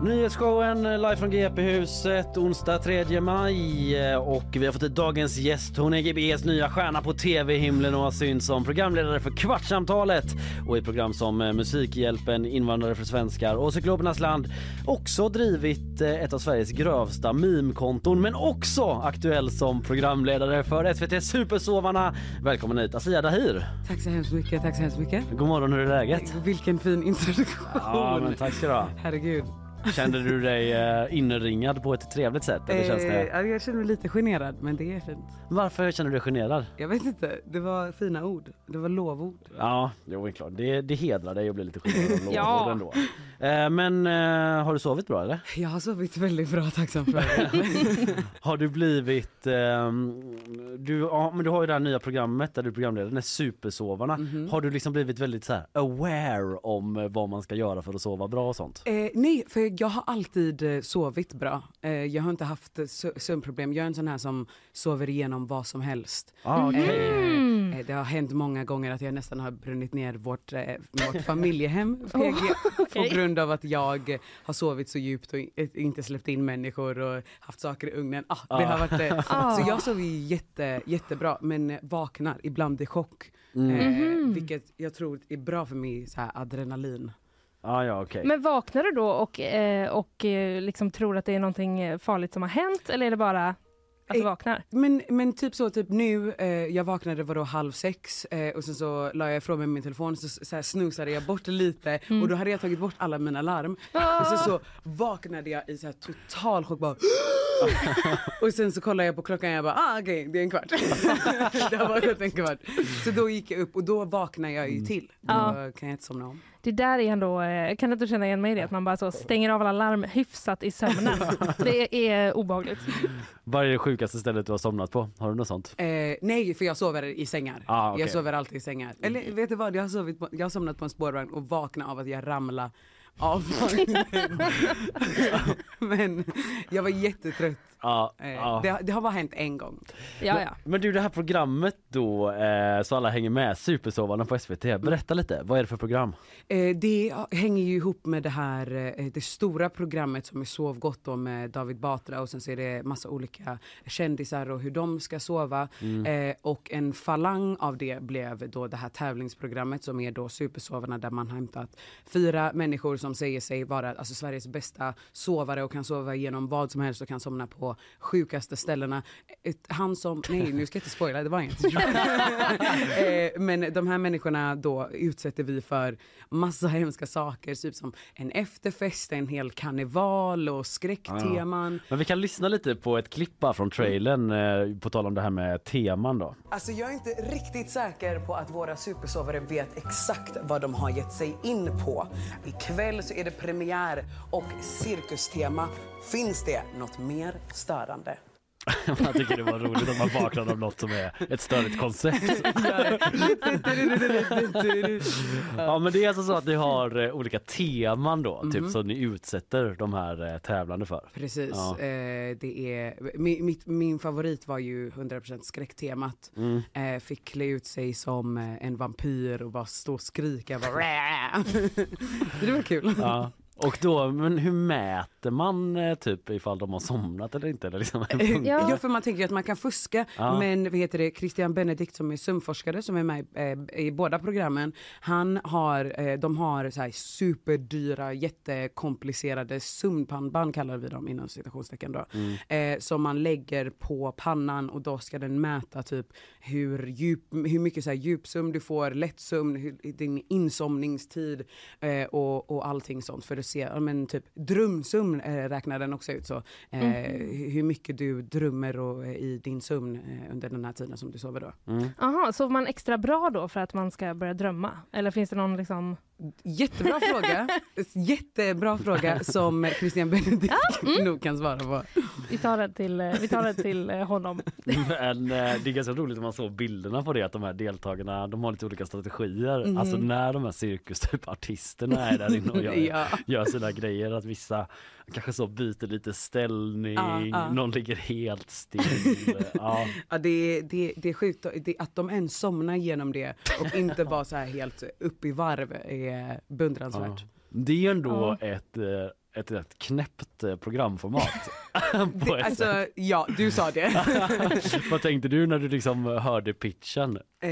Nyhetsshowen eh, live från GP-huset onsdag 3 maj eh, och vi har fått dagens gäst. Hon är GBs nya stjärna på tv-himlen och har synts som programledare för Kvartsamtalet och i program som eh, Musikhjälpen, Invandrare för svenskar och Cyklopernas land också drivit ett av Sveriges grövsta meme-konton men också aktuell som programledare för SVT Supersovarna. Välkommen hit Asia Dahir. Tack så hemskt mycket, tack så hemskt mycket. God morgon, hur är läget? Vilken fin introduktion. Ja, men tack ska du ha. Herregud. Kände du dig eh, inringad på ett trevligt sätt? Eller känns Eh, det... ja, jag känner mig lite generad, men det är fint. Varför känner du dig generad? Jag vet inte, det var fina ord. Det var lovord. Ja, jo, det är klart. Det, det hedrar dig att bli lite generad av Ja. ändå. Eh, men eh, har du sovit bra eller? Jag har sovit väldigt bra, tack som frågar. Har du blivit... ehm, du, ja, men du har ju det här nya programmet där du är programledare, den är Supersovarna. Mhm. Har du liksom blivit väldigt så här aware om eh, vad man ska göra för att sova bra och sånt? Eh, nej, för jag har alltid eh, sovit bra. Eh, jag har inte haft eh, sö- sömnproblem. Jag är en sån här som sover igenom vad som helst. Ah, okej. Mm. Det har hänt många gånger att jag nästan har brunnit ner vårt, vårt familjehem PG, på okej. grund av att jag har sovit så djupt och inte släppt in människor och haft saker i ugnen. Ah, det Ah. har varit, Ah. Så jag sover jätte, jättebra men vaknar ibland i chock. Mm. Eh, Mhm. Vilket jag tror är bra för mig, så här, adrenalin. Ah, ja, okej. Men vaknar du då och, eh, och eh, liksom tror att det är någonting eh, farligt som har hänt eller är det bara att du Eh, vaknar? Men, men typ så, typ nu, eh, jag vaknade vadå halv sex eh, och sen så la jag ifrån mig min telefon så, så här snusade jag bort lite och då hade jag tagit bort alla mina larm. Och sen så vaknade jag i så här total chock bara och sen så kollade jag på klockan och jag bara ah okej det är en kvart. det har bara gått en kvart. Så då gick jag upp och då vaknade jag ju till. Då Ja. kan jag inte somna om. Det där är ändå, eh, kan inte känna igen mig i det? Att man bara så stänger av alla larm hyfsat i sömnen. Det är obehagligt. Vad är det sjukaste stället du har somnat på? Har du något sånt? Eh, nej för jag sover i sängar. Ah, okej. Jag sover alltid i sängar. Eller vet du vad, jag har, sovit på, jag har somnat på en spårvagn och vaknat av att jag ramlade av vagnen. Men jag var jättetrött. Ja, Eh, ja. det, det har bara hänt en gång. Ja, ja. Men du det här programmet då, eh, så alla hänger med, Supersovarna på SVT. Berätta lite, vad är det för program? Eh, det hänger ju ihop med det här eh, det stora programmet som är Sov gott då med David Batra och sen så är det massa olika kändisar och hur de ska sova. Eh, och en falang av det blev då det här tävlingsprogrammet som är då Supersovarna där man har hämtat fyra människor som säger sig vara alltså Sveriges bästa sovare och kan sova igenom vad som helst och kan somna på sjukaste ställena. Han som, nej nu ska jag inte spoila, det var inget. eh, men de här människorna då utsätter vi för massa hemska saker, typ som en efterfest, en hel karneval och skräckteman. Men vi kan lyssna lite på ett klipp från trailern eh, på tal om det här med teman då. Alltså jag är inte riktigt säker på att våra supersovare vet exakt vad de har gett sig in på. Ikväll så är det premiär och cirkustema. Finns det något mer störande? Man tycker det var roligt att man vaknade av något som är ett störigt koncept. Ja men det är alltså så att ni har eh, olika teman då, typ som ni utsätter de här eh, tävlande för. Precis. Ja. Eh, det är, min, mitt, min favorit var ju 100% skräcktemat. Mm. Eh, fick klä ut sig som eh, en vampyr och bara stå och skrika. Bara, det var kul. Ja. Och då, men hur mäter man eh, typ ifall de har somnat eller inte? Eller liksom, Eh, Ja. Ja. för man tänker ju att man kan fuska. Ja. Men vad heter det, Christian Benedikt som är sömnforskare som är med eh, i båda programmen. Han har, eh, de har så här superdyra, jättekomplicerade sömnpannband kallar vi dem inom citationstecken då. Eh, som man lägger på pannan och då ska den mäta typ hur, djup, hur mycket så här djupsömn du får, lättsömn, hur, din insomningstid eh, och, och allting sånt. För att se, men typ drömsömn eh, räknar den också ut så. Eh, hu- Hur mycket du drömmer och, eh, i din sömn eh, under den här tiden som du sover då. Jaha, sover man extra bra då för att man ska börja drömma? Eller finns det någon liksom... Jättebra fråga. Jättebra fråga som Christian Benedikt nog kan svara på. Vi tar det till, eh, vi tar det till eh, honom. Men eh, det är ganska roligt om man såg bilderna på det att de här deltagarna de har lite olika strategier. Alltså när de här cirkus typ artisterna är där inne och gör, Ja. gör sina grejer att vissa kanske så byter lite ställning, Ja, ja. någon ligger helt still. ja. Ja, det, är- det, det är sjukt det, att de ens somnar genom det och inte bara så här helt upp i varv är beundransvärt. Det är ju ändå ett, eh, ett rätt knäppt eh, programformat. på ett sätt. Alltså, ja, du sa det. Vad tänkte du när du liksom hörde pitchen? Eh,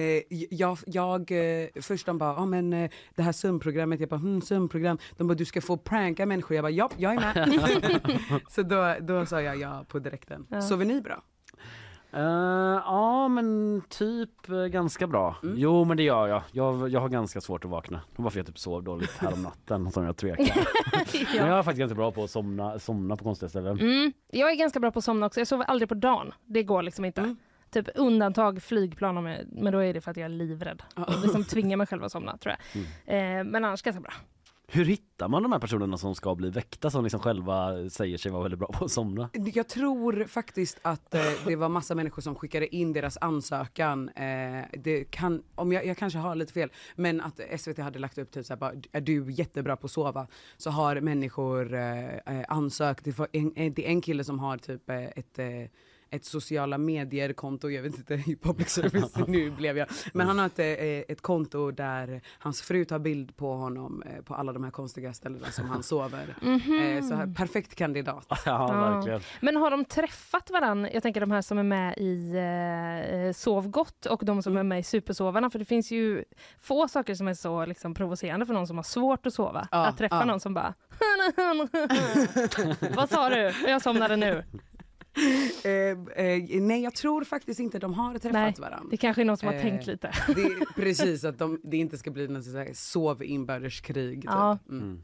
jag, jag eh, först de bara, ja men eh, det här sömnprogrammet, jag bara, hmm, sömnprogram. De bara, du ska få pranka människor. Jag bara, ja, jag är med. så då, då sa jag ja på direkten. Ja. Sover ni bra? Eh, ja men typ eh, ganska bra. Mm. Jo men det gör jag. jag. Jag har ganska svårt att vakna. Det var för jag typ sov dåligt här om natten som jag tvekar. Men jag är faktiskt ganska bra på att somna, somna på konstiga ställen. Mm. Jag är ganska bra på att somna också. Jag sover aldrig på dagen. Det går liksom inte. Mm. Typ undantag flygplan, om jag, men då är det för att jag är livrädd. Och liksom tvingar mig själv att somna tror jag. Mm. Eh, men annars ganska bra. Hur hittar man de här personerna som ska bli väckta som liksom själva säger sig vara väldigt bra på att somna? Jag tror faktiskt att eh, det var massa människor som skickade in deras ansökan. Eh, det kan, om jag, jag kanske har lite fel, men att SVT hade lagt upp typ såhär, bara, är du jättebra på att sova? Så har människor eh, eh, ansökt, det, var en, en, det är en kille som har typ eh, ett eh, ett sociala medier-konto, jag vet inte, i public service, nu blev jag. Men han har ett, eh, ett konto där hans fru tar bild på honom eh, på alla de här konstiga ställena som han sover. Eh, Så här, perfekt kandidat. Ja, Ja. verkligen. Men har de träffat varann? Jag tänker de här som är med i eh, Sov gott och de som är med i Supersovarna. För det finns ju få saker som är så liksom, provocerande för någon som har svårt att sova. Ja, att träffa ja. någon som bara Vad sa du? Jag somnade nu. Eh, eh, nej jag tror faktiskt inte de har träffat Nej, varandra. Det kanske är någon som har Eh, tänkt lite. Det precis att de, det inte ska bli något sånt här sov inbördeskrig. Typ. Ja. Mm.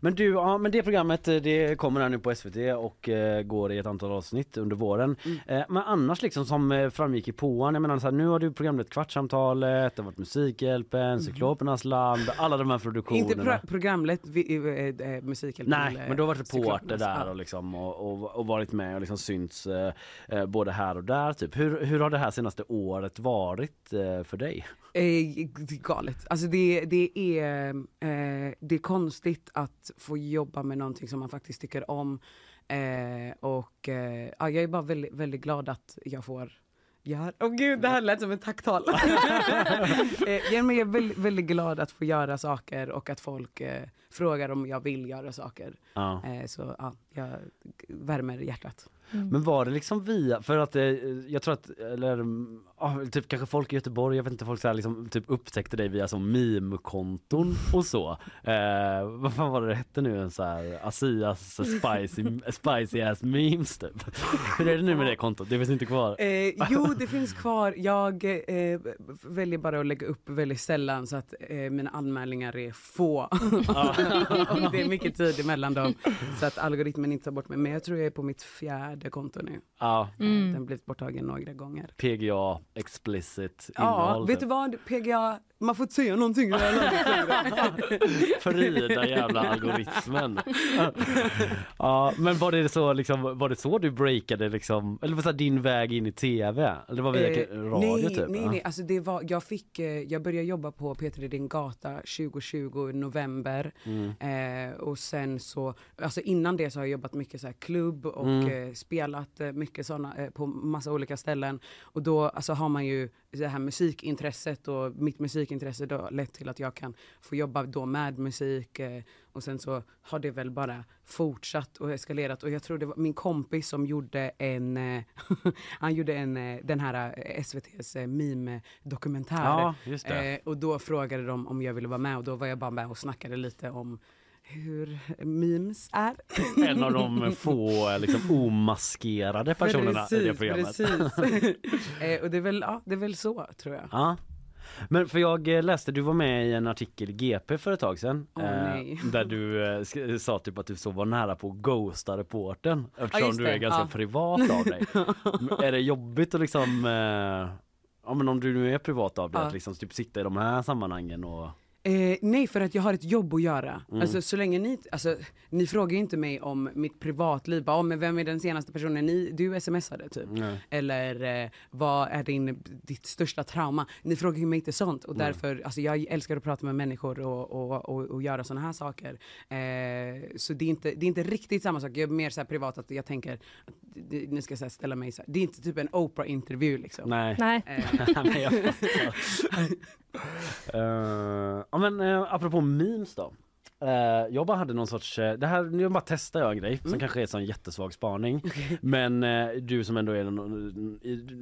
Men du, ja men det programmet eh, det kommer här nu på SVT och eh, går i ett antal avsnitt under våren. Mm. Eh, men annars liksom som eh, framgick i påan, jag menar så här, nu har du programmet Kvartsamtalet, det har varit Musikhjälpen, Cyklopernas land, alla de här produktionerna. Mm. Inte pro programlet, vi, eh, eh, musikhjälpen. Nej, men du har varit reporter där och, liksom, och, och, och varit med och liksom synts eh, både här och där. Typ. Hur, hur har det här senaste året varit för dig? Eh, galet. Alltså det, det, är, det är konstigt att få jobba med någonting som man faktiskt tycker om. Eh, och eh, ja, jag är bara väldigt, väldigt glad att jag får göra... Åh gud, det här lät som ett tacktal. eh, men jag är väldigt, väldigt glad att få göra saker och att folk eh, frågar om jag vill göra saker. Ja. Eh, så ja, jag värmer hjärtat. Men var det liksom via, för att eh, jag tror att, eller mm, ja, typ kanske folk i Göteborg, jag vet inte, folk så här, liksom, typ upptäckte dig via som meme-konton och så. Eh, vad fan var det det hette nu, en så här Asias spicy, spicy ass memes typ. Hur är det nu med det kontot? Det finns inte kvar. Eh, jo, det finns kvar. Jag eh, väljer bara att lägga upp väldigt sällan så att eh, mina anmälningar är få. det är mycket tid emellan dem. Så att algoritmen inte tar bort mig. Men jag tror jag är på mitt fjärde konto nu. Ja, Eh, Den blivit borttagen några gånger. PGA explicit Ja, innehåll. vet typ. du vad? PGA, man får inte säga någonting det. Frida jävla algoritmen. ja, men var det så liksom, var det så du breakade liksom, eller var det din väg in i tv? Eller det var via Eh, radio nej, typ? Nej, nej, alltså det var, jag fick, eh, jag började jobba på Peter din gata 2020 i november. Mm. Eh, och sen så, alltså innan det så har jag jobbat mycket så här klubb och Mm. eh, spelat eh, mycket sådana eh, på massa olika ställen. Och då alltså, har man ju det här musikintresset och mitt musikintresse då lett till att jag kan få jobba då med musik. Eh, och sen så har det väl bara fortsatt och eskalerat. Och jag tror det var min kompis som gjorde en, eh, han gjorde en, eh, den här SVTs meme-dokumentär. Ja. Eh, och då frågade de om jag ville vara med och då var jag bara med och snackade lite om hur memes är. En av de få liksom, omaskerade personerna i det programmet. Precis. eh, och det är, väl, ja, det är väl så tror jag. Ja. Men för jag eh, läste, du var med i en artikel i GP för ett tag sedan. Åh, eh, där du eh, sa typ att du så var nära på att ghosta reportern eftersom just du är ganska ja. privat av dig. Är det jobbigt att liksom, eh, ja men om du nu är privat av dig, Ja. att liksom typ sitta i de här sammanhangen och Eh, nej, för att jag har ett jobb att göra. Mm. Alltså så länge ni, alltså ni frågar ju inte mig om mitt privatliv, bara, oh, men vem är den senaste personen ni, du smsade typ? Nej. Eller eh, vad är din, ditt största trauma? Ni frågar ju mig inte sånt och därför, alltså jag älskar att prata med människor och, och, och, och göra sådana här saker. Eh, så det är, inte, det är inte riktigt samma sak, jag är mer så privat att jag tänker, att det- ni ska här ställa mig så här. det är inte typ en Oprah-intervju liksom. Nej. Nej. Men jag fattar. Ja men uh, apropå memes då. Eh, jag bara hade någon sorts, eh, det här, nu bara testar jag en grej som kanske är en sån jättesvag spaning. Men eh, du som ändå är någon,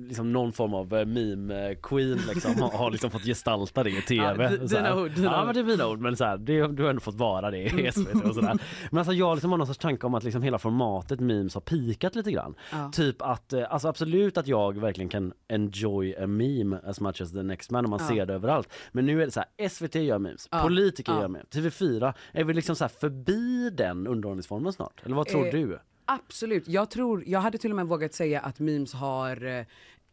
liksom någon form av eh, meme queen liksom, har, har liksom fått gestalta det i tv. Ja, dina ord, dina Ja men det är mina ord men så här, det, du har ändå fått vara det i SVT och sådär. Men alltså jag liksom har någon sorts tanke om att liksom hela formatet memes har pikat lite grann. Ja. Typ att, alltså absolut att jag verkligen kan enjoy a meme as much as the next man och man Ja. ser det överallt. Men nu är det så här, SVT gör memes, politiker gör memes, TV4, är vi liksom så här förbi den underhållningsformen snart? Eller vad tror Eh, du? Absolut. Jag tror, jag hade till och med vågat säga att memes har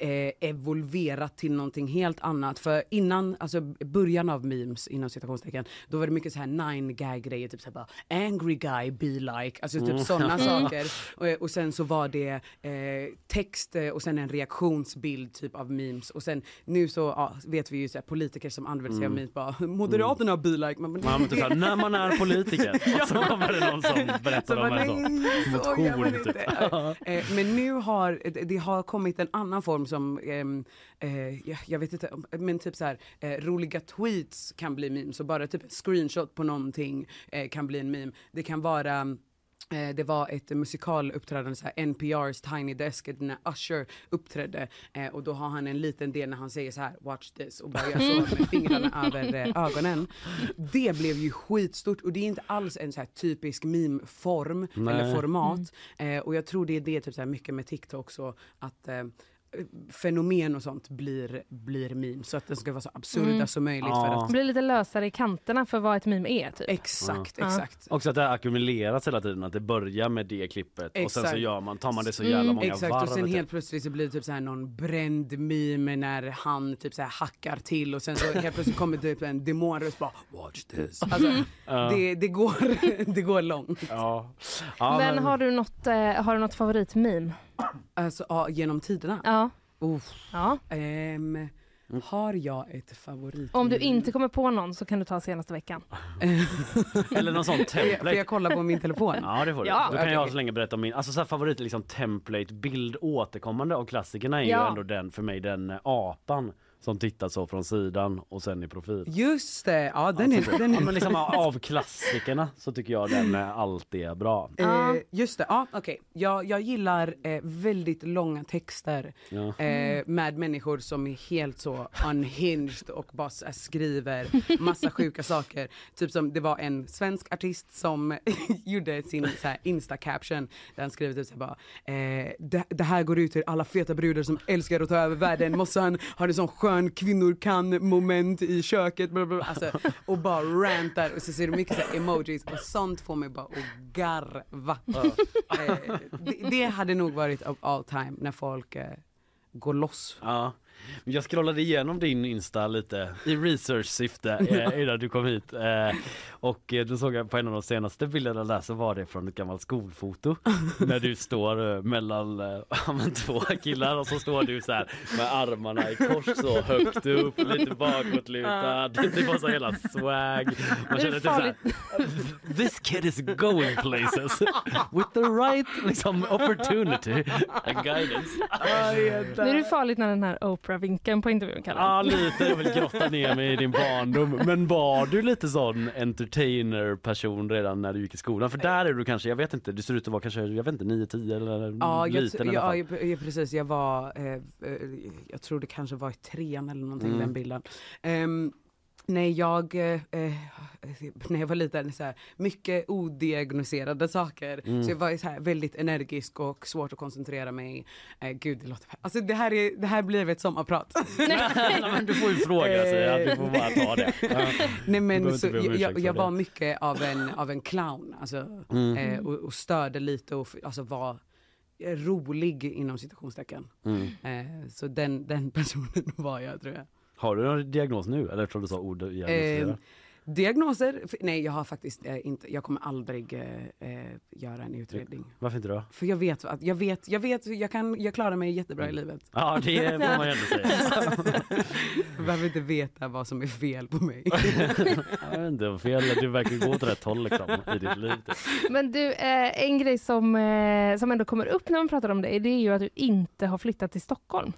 eh, evolverat till någonting helt annat. För innan, alltså början av memes inom citationstecken, då var det mycket så här nine gag grejer, typ så här bara angry guy be like, alltså typ Mm. sådana saker. Och, och sen så var det eh, text eh, och sen en reaktionsbild typ av memes. Och sen nu så ja, vet vi ju så här, politiker som använder sig av memes bara, moderaterna be like. Man, Mm. Man, typ så här, när man är politiker och så kommer det någon som berättar Så om bara, en sån man motion typ. Eh, Men nu har det har kommit en annan form som, ehm, eh, jag, vet inte, men typ så här, eh, roliga tweets kan bli memes och bara typ en screenshot på någonting eh, kan bli en meme. Det kan vara Eh, Det var ett musikaluppträdande, så här NPR's Tiny Desk, när Usher uppträdde. Eh, och då har han en liten del när han säger så här, watch this, och bara gör så med fingrarna över eh, ögonen. Det blev ju skitstort och det är inte alls en så här typisk meme-form eller format. Eh, och jag tror det är det typ så här mycket med TikTok så att eh, fenomen och sånt blir, blir memes. Så att den ska vara så absurda Mm. som möjligt. Ja. För att, Det blir lite lösare i kanterna för vad ett meme är typ. exakt, Ja. exakt. Också att det har ackumulerats hela tiden, att det börjar med det klippet och sen så Exakt. gör man, tar man det så jävla många Exakt varv. och sen helt plötsligt så blir det typ så här någon bränd meme när han typ så här hackar till och sen så helt plötsligt kommer typ en demonröst bara watch this. Alltså, det, det, går, det går långt. Ja. Ja, men, har du något, eh, har du något favoritmeme? Alltså ja, genom tiderna. Ja. Uff. ja. Ehm, har jag ett favorit? Om du inte kommer på någon så kan du ta senaste veckan. Eller någon sån Får jag, får template. jag kolla på min telefon? Ja det får du. Ja. Då kan jag så länge berätta om min, alltså så här favorit liksom template bild återkommande av klassikerna är Ja. ju ändå den för mig den eh, apan som tittar så från sidan och sen i profil. Just det, ja den är... Den Ja, är men liksom av klassikerna så tycker jag den alltid är bra. Ja. Eh, just det, ja okej. Jag, jag gillar eh, väldigt långa texter Ja. eh, med människor som är helt så unhinged och bara skriver massa sjuka saker. Typ som det var en svensk artist som gjorde sin så här insta-caption där han skrev typ så här bara eh, det, det här går ut till alla feta brudar som älskar att ta över världen. Mossan har en sån skön kvinnor kan moment i köket. Bla bla bla. Alltså, och bara rantar och så ser du mycket så emojis och sånt får mig bara att garva. Eh, det, det hade nog varit of all time när folk eh, går loss. Ja. Jag scrollade igenom din Insta lite i research-syfte eh, innan du kom hit. Eh, och eh, då såg jag på en av de senaste bilderna där så var det från ett gammalt skolfoto. när du står eh, mellan eh, två killar och så står du så här med armarna i kors så högt upp, lite bakåtlutad. Det var så hela swag. Man känner typ så här, This kid is going places with the right liksom, opportunity and guidance. Nu är det farligt när den här Oprah-vinkeln på intervjun kallar. Ja lite, jag vill grotta ner mig i din barndom. Men var du lite sån entertainer-person redan när du gick i skolan? För där är du kanske, jag vet inte, du ser ut att vara kanske, jag vet inte, 9-10 eller Ja, jag, liten i ja, alla fall. ja, ja, precis. Jag var, eh, eh, jag tror det kanske var i trean eller någonting, Mm. den bilden. Ehm, nej, jag, eh, eh, när jag var liten, så här, mycket odiagnoserade saker. Mm. Så jag var så här, väldigt energisk och svårt att koncentrera mig. Eh, gud, det låter... Alltså det här, är, det här blir ett sommarprat. Nej, men du får ju fråga sig, ja, du får bara ta det. Ja. Nej men så, jag, jag, var mycket av en, av en clown, alltså, Mm. eh, och, och störde lite och alltså var rolig inom citationstecken. Mm. Eh, så den, den personen var jag tror jag. Har du någon diagnos nu? Eller tror du sa ord Eh, diagnoser? Nej jag har faktiskt eh, inte, jag kommer aldrig eh, eh, göra en utredning. Varför inte då? För jag vet att, jag vet, jag vet, jag kan, jag klarar mig jättebra Mm. i livet. Ja det får man ju ändå säga. Behöver inte veta vad som är fel på mig. Jag vet inte, fel, du verkar gå åt rätt håll liksom, i ditt liv. typ. Men du, eh, en grej som, eh, som ändå kommer upp när man pratar om dig, det är ju att du inte har flyttat till Stockholm.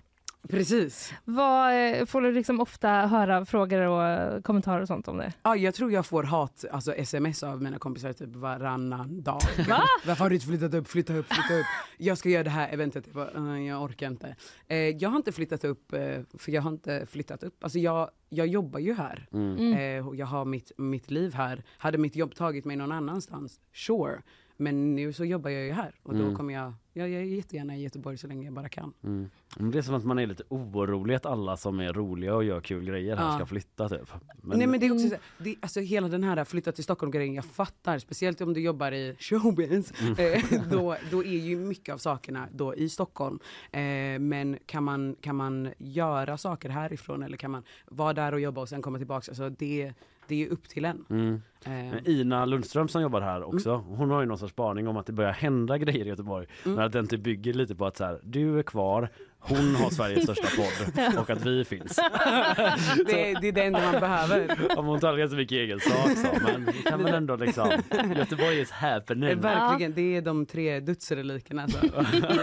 Precis. Vad, eh, får du liksom ofta höra frågor och kommentarer och sånt om det? Ja, jag tror jag får hat, alltså sms av mina kompisar typ varannan dag. Va? Varför har du inte flyttat upp, flytta upp, flytta upp. Jag ska göra det här eventet. Jag, bara, "Eh, jag orkar inte. Eh, jag har inte flyttat upp, eh, för jag har inte flyttat upp. Alltså jag, jag jobbar ju här. Mm. Eh, och jag har mitt, mitt liv här. Hade mitt jobb tagit mig någon annanstans, sure. Men nu så jobbar jag ju här och då Mm. kommer jag, jag, jag är jättegärna i Göteborg så länge jag bara kan. Mm. Men Det är som att man är lite orolig att alla som är roliga och gör kul grejer här Ja. ska flytta typ. Men, Nej men det är också så, det, alltså hela den här flytta till Stockholm grejen, jag fattar, speciellt om du jobbar i showbiz, eh, då, då är ju mycket av sakerna då i Stockholm. Eh, men kan man, kan man göra saker härifrån eller kan man vara där och jobba och sen komma tillbaka, alltså det, det är upp till en. Mm. Eh, Ina Lundström som jobbar här också, hon har ju någon sorts spaning om att det börjar hända grejer i Göteborg. Men att den typ bygger lite på att så här, du är kvar, hon har Sveriges största podd och att vi finns. det, det är det enda man behöver. Om hon talar ganska mycket egen sak så, men det kan väl ändå liksom, Göteborg is Eh, happening. Verkligen, det är de tre dödsrelikerna alltså.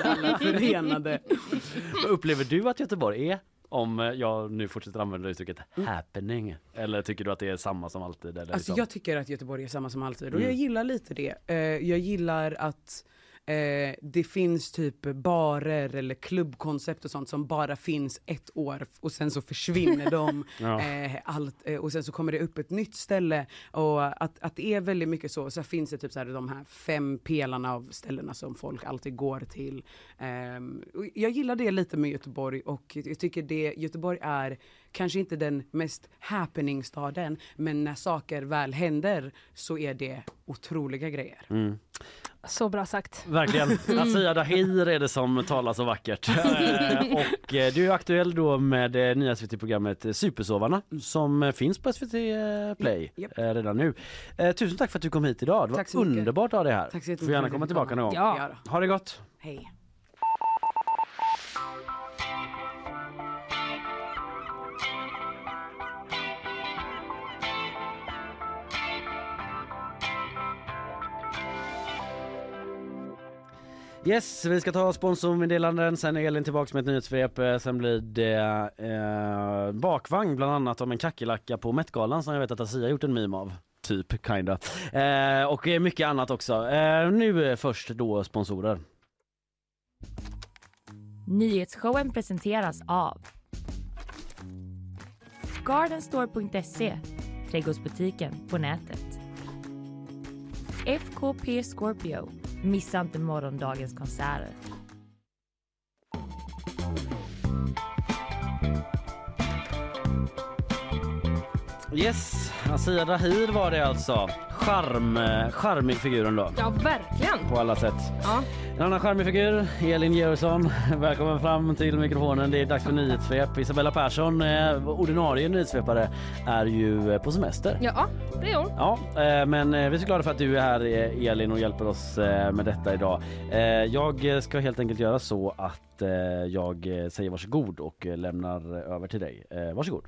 Alla förenade. Upplever du att Göteborg är om eh, jag nu fortsätter använda uttrycket happening? Eller tycker du att det är samma som alltid? Eller Alltså liksom? jag tycker att Göteborg är samma som alltid och Mm. jag gillar lite det. Eh, jag gillar att eh, det finns typ barer eller klubbkoncept och sånt som bara finns ett år och sen så försvinner de. Ja. eh, allt, eh, och sen så kommer det upp ett nytt ställe och att, att det är väldigt mycket så. Så finns det typ så här, de här fem pelarna av ställena som folk alltid går till. Ehm, jag gillar det lite med Göteborg och jag tycker det, Göteborg är kanske inte den mest happening-staden men när saker väl händer så är det otroliga grejer. Mm. Så bra sagt. Verkligen. Asia Dahir är det som talar så vackert. Eh, och eh, du är aktuell då med det nya SVT-programmet Supersovarna som eh, finns på SVT Play eh, redan nu. Eh, Tusen tack för att du kom hit idag. Det var Tack så mycket. underbart att ha dig här. Tack så jättemycket Får gärna för att komma tillbaka någon gång. Ja. Ha det gott. Hej. Yes, vi ska ta sponsormeddelanden, sen är Elin tillbaks med ett nyhetssvep, eh, sen blir det eh, bakvagn bland annat om en kackerlacka på Met-galan som jag vet att Asia gjort en meme av. Typ, kinda. Eh, och eh, mycket annat också. Eh, nu eh, först då sponsorer. Nyhetsshowen presenteras av Gardenstore.se, trädgårdsbutiken på nätet. FKP Scorpio, missa inte morgondagens konserter. Yes, Asia Dahir var det alltså. Charm, eh, charmig figuren då. Ja, verkligen. På alla sätt. Ja. En annan charmig figur, Elin Georgsson. Välkommen fram till mikrofonen. Det är dags för nyhetssvep. Isabella Persson, eh, ordinarie nyhetssvepare, är ju eh, på semester. ja, det är hon. Ja, men vi är så glada för att du är här Elin och hjälper oss med detta idag. Jag ska helt enkelt göra så att jag säger varsågod och lämnar över till dig. Varsågod.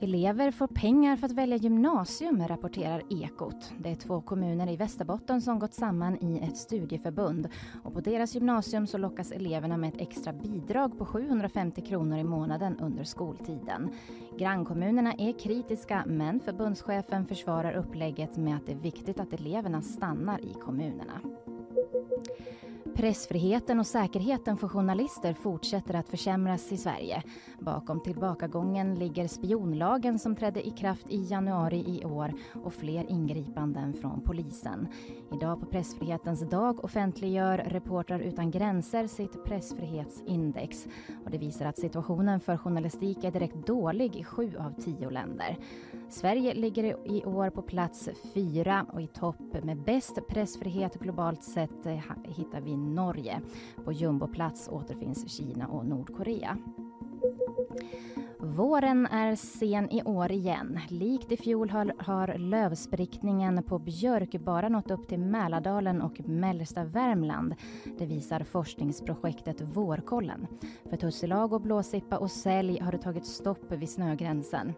Elever får pengar för att välja gymnasium, rapporterar Ekot. Det är två kommuner i Västerbotten som gått samman i ett studieförbund. Och på deras gymnasium så lockas eleverna med ett extra bidrag på 750 kronor i månaden under skoltiden. Grannkommunerna är kritiska men förbundschefen försvarar upplägget med att det är viktigt att eleverna stannar i kommunerna. Pressfriheten och säkerheten för journalister fortsätter att försämras i Sverige. Bakom tillbakagången ligger spionlagen som trädde i kraft i januari i år och fler ingripanden från polisen. Idag på pressfrihetens dag offentliggör Reportrar utan gränser sitt pressfrihetsindex. Och det visar att situationen för journalistik är direkt dålig i sju av tio länder. Sverige ligger i år på plats fyra och i topp med bäst pressfrihet globalt sett eh, hittar vi Norge. På jumboplats återfinns Kina och Nordkorea. Våren är sen i år igen. Likt i fjol har, har lövsprickningen på björk bara nått upp till Mälardalen och mellersta Värmland. Det visar forskningsprojektet Vårkollen. För tussilago, blåsippa och sälg har det tagit stopp vid snögränsen.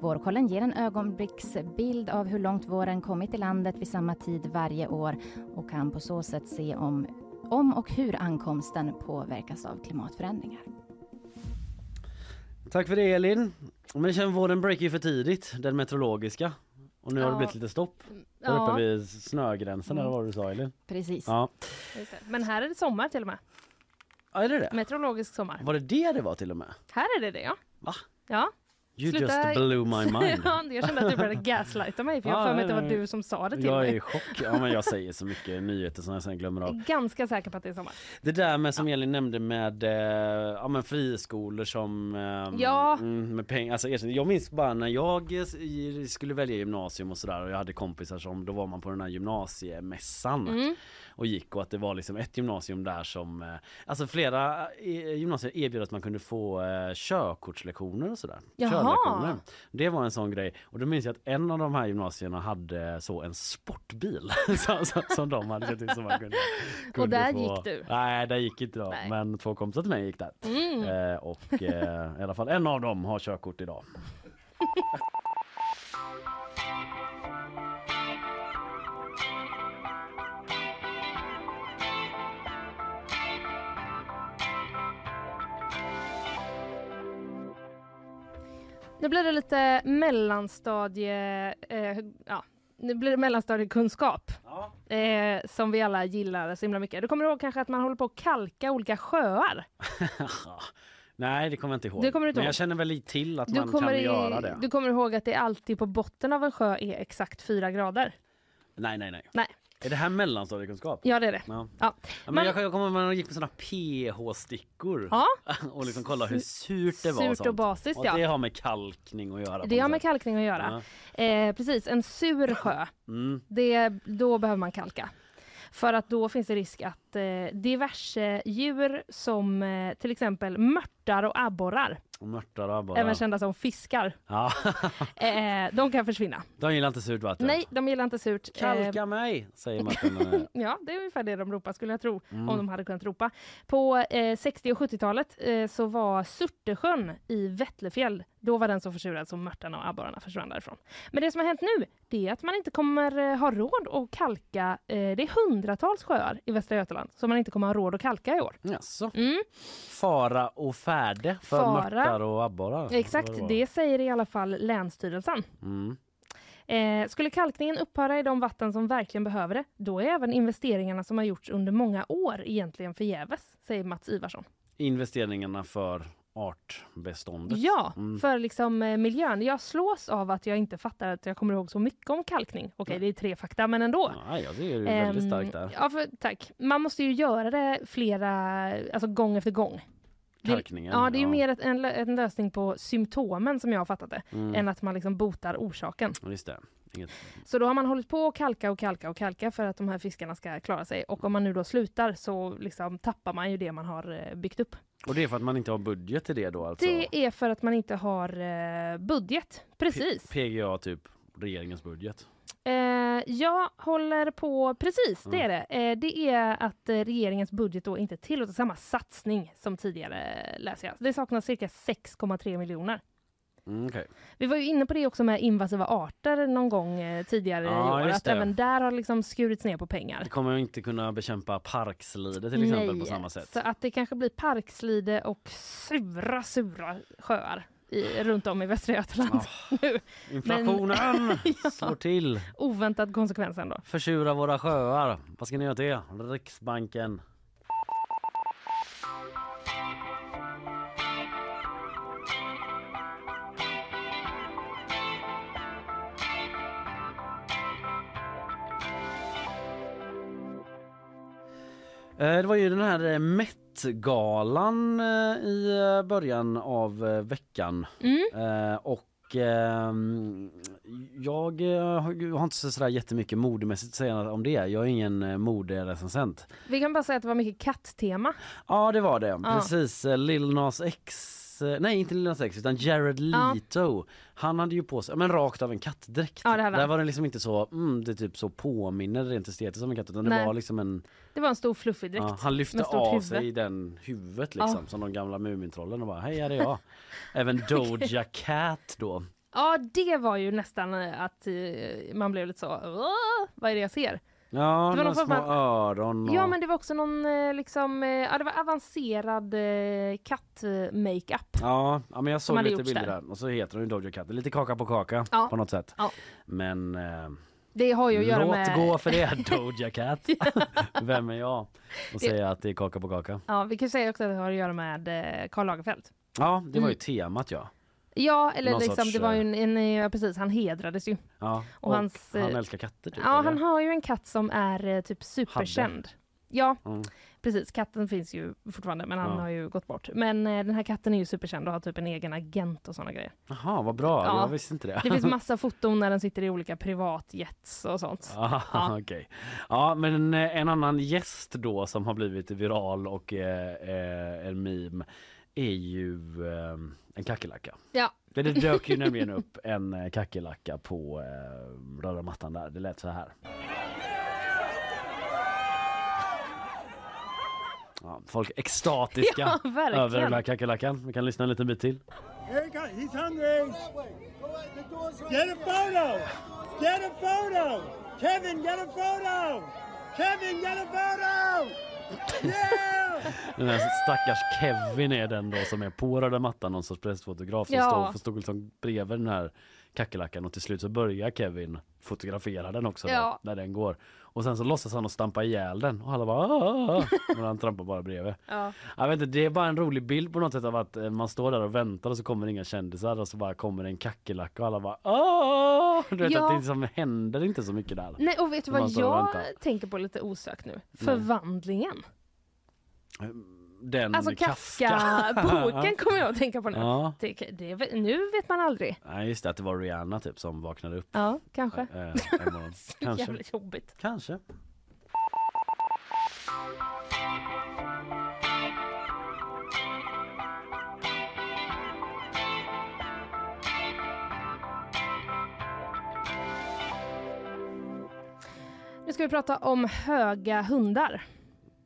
Vårkollen ger en ögonblicksbild av hur långt våren kommit i landet vid samma tid varje år och kan på så sätt se om, om och hur ankomsten påverkas av klimatförändringar. Tack för det Elin. Men det känns våren breaker ju för tidigt, den meteorologiska. Och nu har det Ja. blivit lite stopp. Där Ja, uppe vid snögränsen eller vad du sa Elin. Precis. Ja. Men här är det sommar till och med. ja, är det det? Meteorologisk sommar. Var det det det var till och med? Här är det det ja. Va? Ja. You Sluta- just blew my mind. ja, jag kände att du började gaslighta mig för jag Ja, har för mig att det var du som sa det till Jag är mig. i chock. Ja, men jag säger så mycket nyheter som jag sen glömmer av. Jag är ganska säker på att det är sommar. Det där med som Elin nämnde med eh, ja, men friskolor som eh, Ja. mm, med pengar. Alltså, jag minns bara när jag skulle välja gymnasium och sådär och jag hade kompisar som då var man på den här gymnasiemässan Mm. Och gick och att det var liksom ett gymnasium där som eh, alltså flera eh, gymnasier erbjöd att man kunde få eh, körkortslektioner och sådär. Körlektioner. Det var en sån grej och då minns jag att en av de här gymnasierna hade så en sportbil som, som, som de hade sett ut som man kunde, kunde där få. gick du? Nej, där gick inte jag. Men två kompisar till mig gick där. Mm. Eh, och eh, i alla fall en av dem har körkort idag. nu blir det lite mellanstadie... Eh, ja, nu blir det mellanstadiekunskap. Ja. Eh, som vi alla gillar så himla mycket. Du kommer ihåg kanske att man håller på att kalka olika sjöar? Nej, det kommer jag inte ihåg. Det kommer du inte Men ihåg. jag känner väl till att Du man kan i- göra det. du kommer ihåg att det alltid på botten av en sjö är exakt fyra grader? Nej, nej, nej. Nej. Är det här mellanstadiekunskap? Ja, det är det. Ja. Ja. Men Man- jag, jag kommer ihåg man gick med såna pH-stickor Ja, och liksom kolla hur surt det var. surt och och basiskt och ja. det har med kalkning att göra. Det har med kalkning att göra. Ja. Eh, precis, en sur sjö, Mm. det, då behöver man kalka. För att då finns det risk att eh, diverse djur som eh, till exempel mörtar och abborrar, Och mörtar och abborrar. även kända som fiskar, Ja, eh, de kan försvinna. de gillar inte surt vatten. Nej, de gillar inte surt. Eh, Kalka mig, säger Martin. Ja, det är ungefär det de ropar skulle jag tro, Mm. om de hade kunnat ropa. På eh, 60 och 70-talet eh, så var Surtesjön i Vättlefjäll, då var den så försurad som mörtarna och abborrarna försvann därifrån. Men det som har hänt nu, det är att man inte kommer eh, ha råd att kalka, eh, det är hundratals sjöar i Västra Götaland som man inte kommer ha råd att kalka i år. Jaså? Mm, Fara och färde för Fara. Mörtar och abborrar? exakt, var? det säger i alla fall Länsstyrelsen. Mm. Eh, skulle kalkningen upphöra i de vatten som verkligen behöver det, då är även investeringarna som har gjorts under många år egentligen förgäves, säger Mats Ivarsson. Investeringarna för artbeståndet. Ja, Mm. för liksom eh, miljön. Jag slås av att jag inte fattar att jag kommer ihåg så mycket om kalkning. Okej, det är tre fakta, men ändå. Ja, jag ser det väldigt Ehm, starkt där. Ja, för, tack. Man måste ju göra det flera, alltså gång efter gång. Det- Kalkningen. Ja, det är ju mer ett, en, en lösning på symptomen som jag har fattat det, Mm. än att man liksom botar orsaken. Just det. Inget... Så då har man hållit på att kalka och kalka och kalka för att de här fiskarna ska klara sig. Och om man nu då slutar så liksom tappar man ju det man har eh, byggt upp. Och det är för att man inte har budget till det då alltså? Det är för att man inte har eh, budget. Precis. PGA typ regeringens budget. Eh, jag håller på, precis det är det. Eh, det är att eh, regeringens budget då inte tillåter samma satsning som tidigare läser jag. Det saknas cirka 6,3 miljoner. Mm, okej. Vi var ju inne på det också med invasiva arter någon gång eh, tidigare Ja, i år. Att det. även där har liksom skurits ner på pengar. Vi kommer inte kunna bekämpa parkslide till exempel Nej, på samma sätt. Så att det kanske blir parkslide och sura, sura sjöar i, runt om i Västra Götaland. nu. Inflationen slår till. Oväntad konsekvens ändå. Försura våra sjöar. Vad ska ni göra till det? Riksbanken. Eh, Det var ju den här eh, Met-galan eh, i eh, början av eh, veckan. Mm. Och ehm, jag har inte så sådär jättemycket modemässigt att säga om det. Jag är ingen moderecensent. Vi kan bara säga att det var mycket katttema. Ja det var det, precis. Eh, Lil Nas X eh, Nej inte Lil Nas X utan Jared Ja. Leto Han hade ju på sig, men rakt av en kattdräkt Ja, det hade Där var den liksom inte så, mm, det typ så påminner rent estetiskt som en katt utan det Nej. var liksom en Det var en stor fluffig dräkt. ja, Han lyfte av huvud. sig den huvudet liksom Ja. som de gamla Mumintrollen och bara hej här är jag Även Doja Cat då Ja, det var ju nästan att eh, man blev lite så, "Åh, vad är det jag ser? Ja, Det var någon små av- öron och... Ja, men det var också någon eh, liksom, eh, ja det var avancerad eh, katt-makeup. Ja, ja men jag såg lite bilder där. och så heter hon ju Doja Cat, lite kaka på kaka Ja. på något sätt. Ja. Men eh, Det har ju att göra låt med... gå för det Doja Cat. Vem är jag och säga att det är kaka på kaka? Ja, vi kan säga också att det har att göra med Karl Lagerfeld. Ja, det var ju Mm. temat ja. Ja, eller Någon liksom, sorts, det var ju eh, en, en, ja, precis, han hedrades ju. ja. Och Och, hans, eh, han älskar katter typ. Ja, eller? han har ju en katt som är eh, typ superkänd. Ja, Mm. precis. Katten finns ju fortfarande, men han Ja. har ju gått bort. Men eh, den här katten är ju superkänd och har typ en egen agent och sådana grejer. Jaha, vad bra. Ja. Jag visste inte det. Det finns massa foton när den sitter i olika privatjets och sånt. Ja, Ja. okej. Ja, men eh, en annan gäst då som har blivit viral och eh, eh, en meme är ju eh, en kackerlacka. Ja, Det det dök ju nämligen upp en eh, kackerlacka på eh, röda mattan där. Det lät så här. Ja, folk är extatiska Ja, över den här kackerlackan. Vi kan lyssna en liten bit till. Here he. He's hungry. Get a photo. Get a photo. Kevin, get a photo. Kevin, get a photo. Yeah. Den här stackars Kevin är den då som är på röda mattan, någon sorts pressfotograf som Ja. står, står liksom bredvid den här kackerlackan och till slut så börjar Kevin fotografera den också Ja. då, när den går. Och sen så låtsas han att stampa ihjäl den och alla bara "Ah, ah", men han trampar bara bredvid. Ja. Jag vet inte, det är bara en rolig bild på något sätt av att eh, man står där och väntar och så kommer inga kändisar och så bara kommer en kackerlacka och alla bara Åh! Du vet Ja. att det liksom händer inte så mycket där. Nej, och vet du vad jag tänker på lite osökt nu? Förvandlingen. Den Alltså Kafka-boken kommer jag att tänka på nu. Ja. Det, det, nu vet man aldrig. Nej just det, att det var Rihanna typ som vaknade upp. Ja, kanske. morgon. Kanske. Jävligt jobbigt. Kanske. Nu ska vi prata om höga hundar.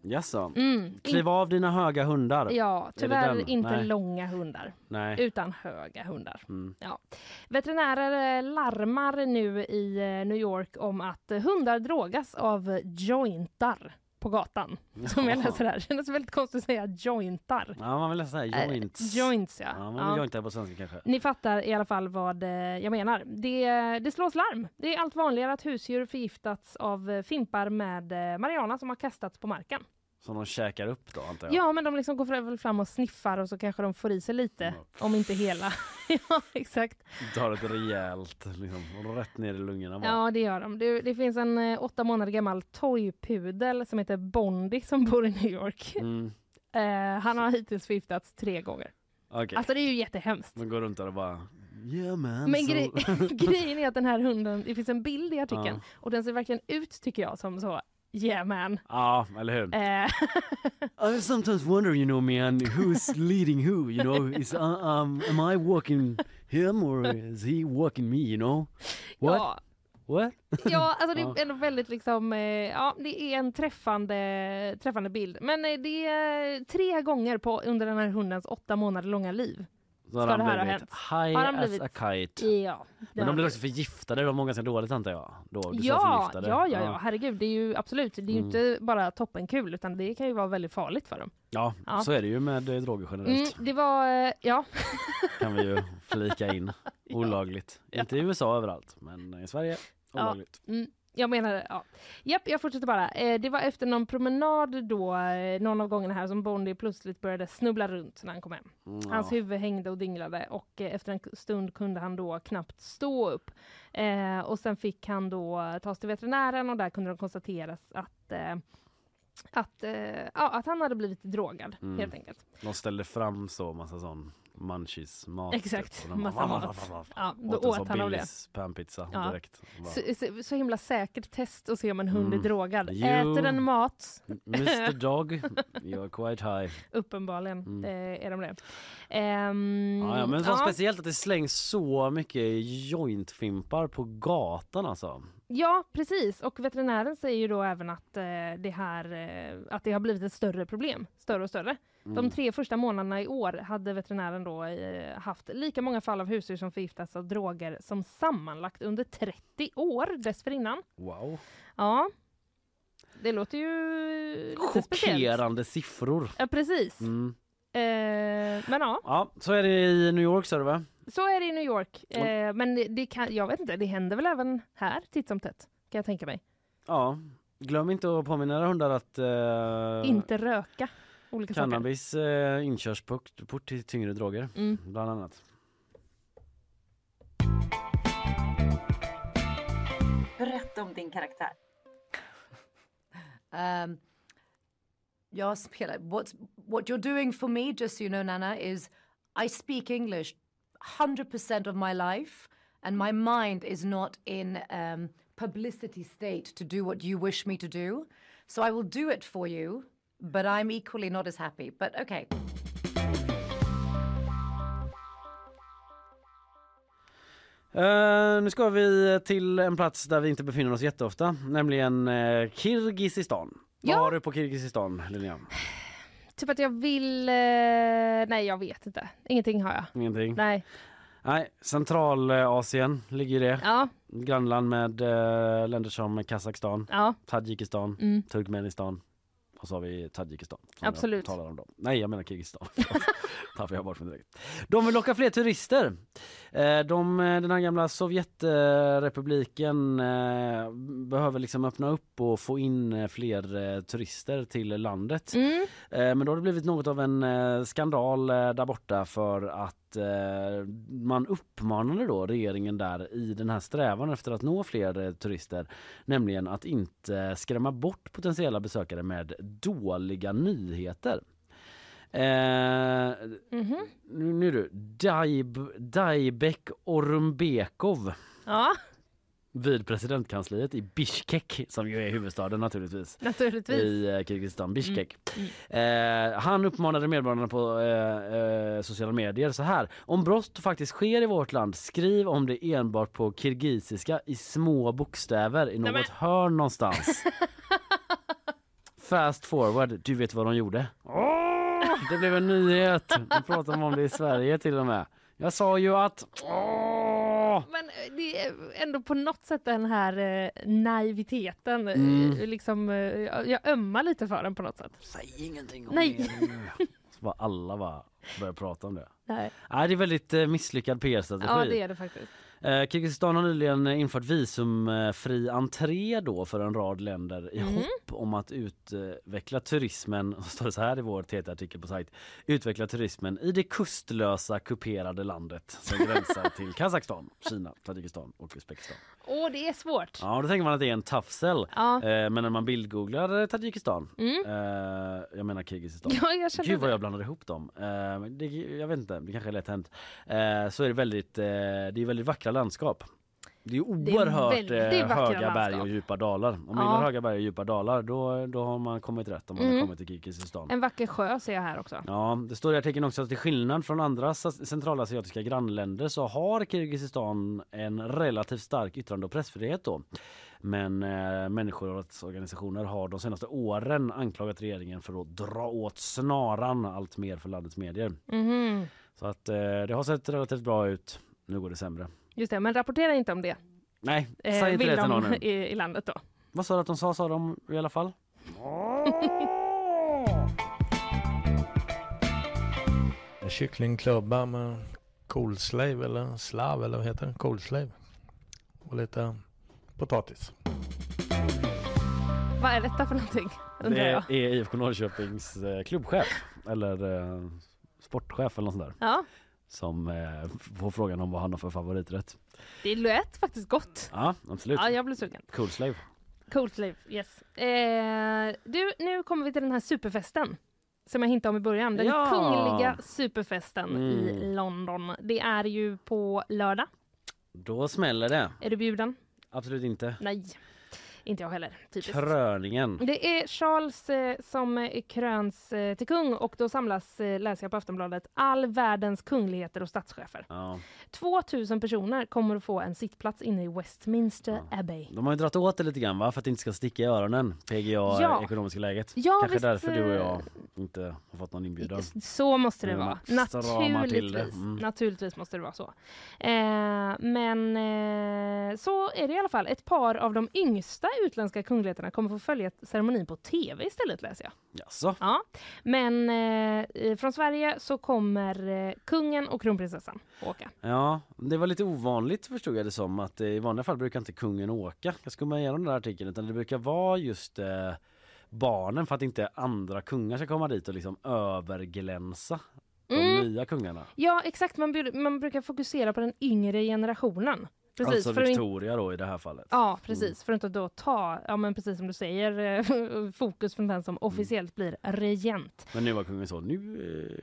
Jaså? Mm. Kliv av dina höga hundar. Ja, tyvärr inte Nej. långa hundar, Nej. utan höga hundar. Mm. Ja. Veterinärer eh, larmar nu i eh, New York om att hundar drogas av jointar på gatan. Som jag läser här. Det känns väldigt konstigt att säga jointar. Ja man vill säga Eh, joints. joints ja. Ja, man Ja. vill jointa på svenska kanske. Ni fattar i alla fall vad eh, jag menar. Det, det slås larm. Det är allt vanligare att husdjur förgiftats av eh, fimpar med eh, marijuana som har kastats på marken. Som de käkar upp då antar jag. Ja, men de liksom går fram och sniffar och så kanske de får i sig lite, om inte hela. ja, exakt. Tar ett rejält liksom, och rätt ner i lungorna bara. Ja, det gör de. Det, det finns en eh, åtta månader gammal toypudel som heter Bondi som bor i New York. Mm. Eh, han har hittills förgiftats tre gånger. Okej. Alltså det är ju jättehemskt. Man går runt där och bara Yeah man. Men so... grej, grejen är att den här hunden, det finns en bild i artikeln Ja. och den ser verkligen ut tycker jag som så Yeah man. Ja, eller hur? Eh, I sometimes wonder, you know, man, who's leading who? You know, is uh, um, am I walking him or is he walking me? You know? What? ja, What? ja, alltså det är ändå väldigt liksom, eh, ja det är en träffande, träffande bild. Men eh, det är tre gånger på under den här hundens åtta månader långa liv. Så har Ska han det här ha blivit hänt? high Har han as blivit- a kite. Ja. Men de blir också förgiftade, de mår ganska dåligt antar jag. Då, du sa Ja, förgiftade. ja, ja, ja, herregud. Det är ju absolut, det är ju Mm. inte bara toppenkul utan det kan ju vara väldigt farligt för dem. Ja, Ja. så är det ju med eh, droger Mm, generellt. det var, eh, ja, Kan vi ju flika in. Olagligt. Inte i USA överallt, men i Sverige olagligt. mm, jag menar, ja. Japp, jag fortsätter bara. Eh, det var efter någon promenad då, eh, någon av gångerna här, som Bondi plötsligt började snubbla runt när han kom hem. Mm, Hans huvud hängde och dinglade och eh, efter en stund kunde han då knappt stå upp. Eh, och sen fick han då tas till veterinären och där kunde de konstatera att eh, att, eh, ja, att han hade blivit drogad Mm. helt enkelt. De ställde fram så massa sån munchies mat. Exakt, typ, och de massa mat. Ja, då Åt en åt han av det. Panpizza Ja. direkt. Så, så, så himla säkert test att se om en hund Mm. är drogad. Jo. Äter den mat? Mr Dog, you're quite high. Uppenbarligen Mm. eh, är de det. Ehm, Ja, ja, men så ja. speciellt att det slängs så mycket jointfimpar på gatan alltså. Ja, precis. Och veterinären säger ju då även att, eh, det, här, eh, att det har blivit ett större problem. Större och större. Mm. De tre första månaderna i år hade veterinären då eh, haft lika många fall av husdjur som förgiftats av droger som sammanlagt under 30 år dessförinnan. Wow. Ja. Det låter ju lite. Chockerande siffror. Ja, precis. Mm. Eh, men ja, Ja, så är det i New York sa du va? Så är det i New York. Eh, men det, det kan, jag vet inte, det händer väl även här titt som tätt, kan jag tänka mig. Ja. Glöm inte att påminna era hundar att eh, Inte röka olika cannabis eh, inkörsport port till tyngre droger, Mm. bland annat. Berätta om din karaktär. Um, jag spelar, what's, what you're doing for me, just so you know, Nana, is I speak English 100% of my life, and my mind is not in um, publicity state to do what you wish me to do. So I will do it for you, but I'm equally not as happy. But okay. Eh, nu ska vi till en plats där vi inte befinner oss jätteofta, nämligen uh, Kirgizistan. Vad Ja. har du på Kirgizistan, Linnea? Typ att jag vill... Eh, nej, jag vet inte. Ingenting har jag. Ingenting? Nej. Nej, Centralasien ligger det. Ja, Grannland med eh, länder som Kazakstan, ja. Tadzjikistan, Mm. Turkmenistan Och så har vi Tadzjikistan. Absolut. Jag talar om dem. Nej, jag menar Kirgizistan. Tappar jag bort mig direkt. De vill locka fler turister. Eh, De, eh, den här gamla Sovjetrepubliken eh, behöver liksom öppna upp och få in fler turister till landet. Mm. Men då har det blivit något av en skandal där borta för att eh, man uppmanade då regeringen där i den här strävan efter att nå fler eh, turister, nämligen att inte skrämma bort potentiella besökare med dåliga nyheter. Eh, Mhm. nu, nu du, Daib, Daibek Orumbekov Ja, vid presidentkansliet i Bishkek som ju är huvudstaden naturligtvis naturligtvis. i eh, Kirgizistan, Bishkek. Mm. Eh, han uppmanade medborgarna på eh, eh, sociala medier så här. Om brott faktiskt sker i vårt land, skriv om det enbart på kirgisiska i små bokstäver i något men- hörn någonstans. Fast forward, du vet vad de gjorde? Åh, det blev en nyhet. Nu pratar de om det i Sverige till och med. Jag sa ju att... Men eh, det är ändå på något sätt den här eh, naiviteten. eh, Mm. Liksom, eh, jag jag ömmar lite för den på något sätt. Säg ingenting om Nej. det nu. Så bara alla bara börjar prata om det. Nej. Nej, det är väldigt eh, misslyckad PR-strategi. Ja, det är det faktiskt. Eh, Kirgizistan har nyligen infört visumfri entré då för en rad länder i Mm. hopp om att utveckla turismen, står det så här i vår TT-artikel på sajt, utveckla turismen i det kustlösa kuperade landet som gränsar till Kazakstan, Kina, Tadzjikistan och Uzbekistan. Åh, det är svårt. Ja, då tänker man att det är en tough sell. Ja. Eh, men när man bildgooglar eh, Tadzjikistan, Mm. eh, jag menar Kirgizistan, Ja, jag Gud vad det. jag blandade ihop dem. Det, jag vet inte, det kanske är lätt hänt. Så är det väldigt, det är väldigt vackra landskap. Det är Det är oerhört eh, vackra höga berg och djupa dalar. Om man Ja. gillar höga berg och djupa dalar då, då har man kommit rätt om man Mm. har kommit till Kirgizistan. En vacker sjö ser jag här också. Ja, det står i artikeln också att till skillnad från andra centralasiatiska grannländer så har Kirgizistan en relativt stark yttrande och pressfrihet då. Men eh, människorättsorganisationer har de senaste åren anklagat regeringen för att dra åt snaran allt mer för landets medier. Mhm. Så att eh, det har sett relativt bra ut. Nu går det sämre. Just det, men rapportera inte om det. Nej, Eh, säg inte vill det till någon de nu. i, i landet då. Vad sa du att de sa, sa de i alla fall? En kycklingklubba med coolslave eller slav eller vad heter det? Coolslave. Och lite potatis. Vad är detta för någonting? Undrar Det jag. är IFK Norrköpings eh, klubbchef eller eh, sportchef eller något sånt där. Ja, Som eh, får frågan om vad han har för favoriträtt. det lät faktiskt gott. Ja, absolut. Ja, jag blev sugen. Cool slave. Cool slave, yes. Eh, du, nu kommer vi till den här superfesten. Som jag hintade om i början. Den Ja. kungliga superfesten i Mm. London. Det är ju på lördag. Då smäller det. Är du bjuden? Absolut inte. Nej, inte jag heller. Typiskt. Kröningen. Det är Charles eh, som eh, kröns eh, till kung och då samlas, eh, läser jag på Aftonbladet, all världens kungligheter och statschefer. Ja. 2000 personer kommer att få en sittplats inne i Westminster Abbey. De har ju dragit åt det lite grann va? För att det inte ska sticka i öronen. PGA, Ja. ekonomiska läget. Ja, Kanske visst, därför du och eh, jag inte har fått någon inbjudan. Så måste det Mm, vara. till det. Naturligtvis. Mm. Naturligtvis måste det vara så. Eh, men eh, så är det i alla fall. Ett par av de yngsta utländska kungligheterna kommer få följa ceremonin på tv istället läser jag. Jaså? Ja. Men eh, från Sverige så kommer eh, kungen och kronprinsessan åka. Ja, det var lite ovanligt förstod jag det som att eh, i vanliga fall brukar inte kungen åka. Jag skummade igenom den här artikeln utan det brukar vara just eh, barnen för att inte andra kungar ska komma dit och liksom överglänsa de Mm. nya kungarna. Ja exakt, man, man brukar fokusera på den yngre generationen. Precis, alltså för att in- Victoria då i det här fallet. Ja, precis. För att inte då ta, ja men precis som du säger, eh, fokus från den som officiellt blir regent. Men nu var kungen så, nu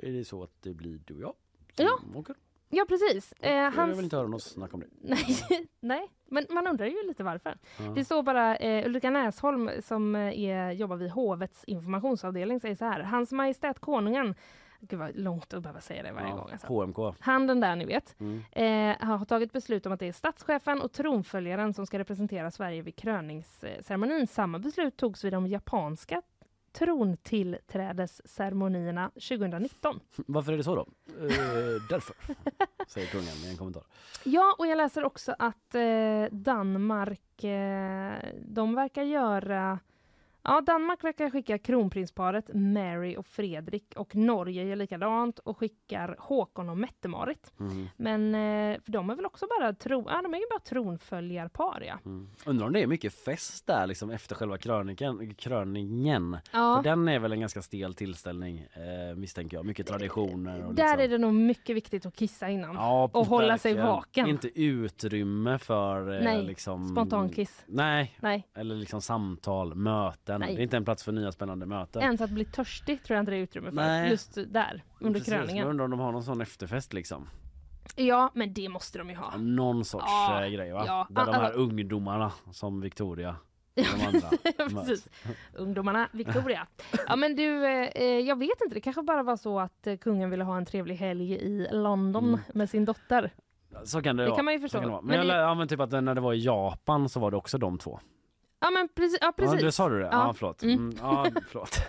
eh, är det så att det blir du och jag som Ja. åker. Ja, precis. Eh, Jag hans... vill inte höra något snack om det. Nej, nej, men man undrar ju lite varför. Ja. Det står bara eh, Ulrika Näsholm som eh, är, jobbar vid hovets informationsavdelning säger så här. Hans Majestät Konungen, gud vad långt att behöva säga det varje gång. Alltså. HMK. Han den där ni vet, Mm. eh, har tagit beslut om att det är statschefen och tronföljaren som ska representera Sverige vid kröningsceremonin. Samma beslut togs vid de japanska trontillträdesceremonierna 2019. Varför är det så då? Eh, därför, säger kungen i en kommentar. Ja, och jag läser också att eh, Danmark, eh, de verkar göra Ja, Danmark verkar skicka kronprinsparet Mary och Fredrik och Norge gör likadant och skickar Håkon och Mette-Marit. Mm. Men eh, för de är väl också bara, tro, ja, de är ju bara tronföljarpar ja. Mm. Undrar om det är mycket fest där liksom efter själva kröniken, kröningen. Ja. För den är väl en ganska stel tillställning eh, misstänker jag. Mycket traditioner. Och Där liksom. är det nog mycket viktigt att kissa innan. Ja, och hålla sig vaken. Inte utrymme för eh, Nej, liksom, spontankiss. Nej. Nej. eller liksom samtal, möten. Nej. Det är inte en plats för nya spännande möten. Ens att bli törstig tror jag inte det är utrymme för. Nej. Just där, under Precis, kröningen. Jag undrar om de har någon sån efterfest liksom. Ja, men det måste de ju ha. Någon sorts Ja, eh, grej va? ja. Där de här Alltså- ungdomarna som Victoria möts. Precis. Ungdomarna, Victoria. Ja men du, eh, eh, jag vet inte, det kanske bara var så att eh, kungen ville ha en trevlig helg i London Mm. med sin dotter. Så kan det, Det vara. kan man ju förstå. Men, Men jag, det- ja, men typ att när det var i Japan så var det också de två. Ja men precis. Ja, precis. Ja, det sa du det? Ja, Ja. förlåt. Mm. Mm, ja, förlåt.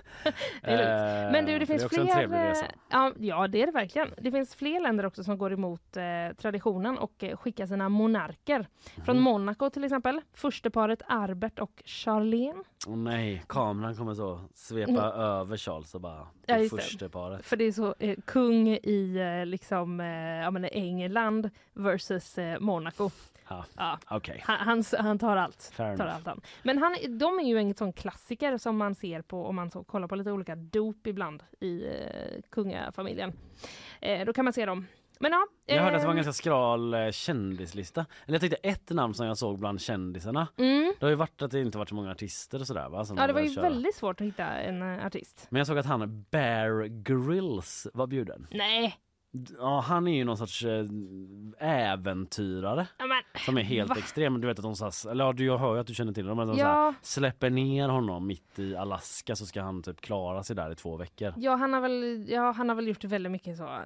Det är lugnt. Eh, Men du, det finns är en fler... eh, Ja, ja, det är det verkligen. Det finns fler länder också som går emot eh, traditionen och eh, skickar sina monarker. Från Mhm. Monaco till exempel. Försteparet Albert och Charlene. Åh nej, kameran kommer så svepa Mm. över Charles och bara Ja, det just det. första paret. För det är så eh, kung i liksom, ja, men England versus Monaco. Ja, Ja. okej. Han, han, han tar allt. Fair tar allt han. Men han, de är ju en sån klassiker som man ser på om man så kollar på lite olika dop ibland i eh, kungafamiljen. Eh, då kan man se dem. Men ja. Jag hörde att det var en ehm, ganska skral eh, kändislista. Eller jag tyckte ett namn som jag såg bland kändisarna. Mm. Det har ju varit att det inte varit så många artister och sådär va? Som Ja, det var ju köra. väldigt svårt att hitta en eh, artist. Men jag såg att han Bear Grylls var bjuden. Nej, Ja, han är ju någon sorts eh, äventyrare ja, men, som är helt Va? extrem. Du vet att de så här, eller ja, du, jag hör ju att du känner till dem. Men de släpper ner honom mitt i Alaska så ska han typ klara sig där i två veckor. ja, han har väl, ja, han har väl gjort väldigt mycket så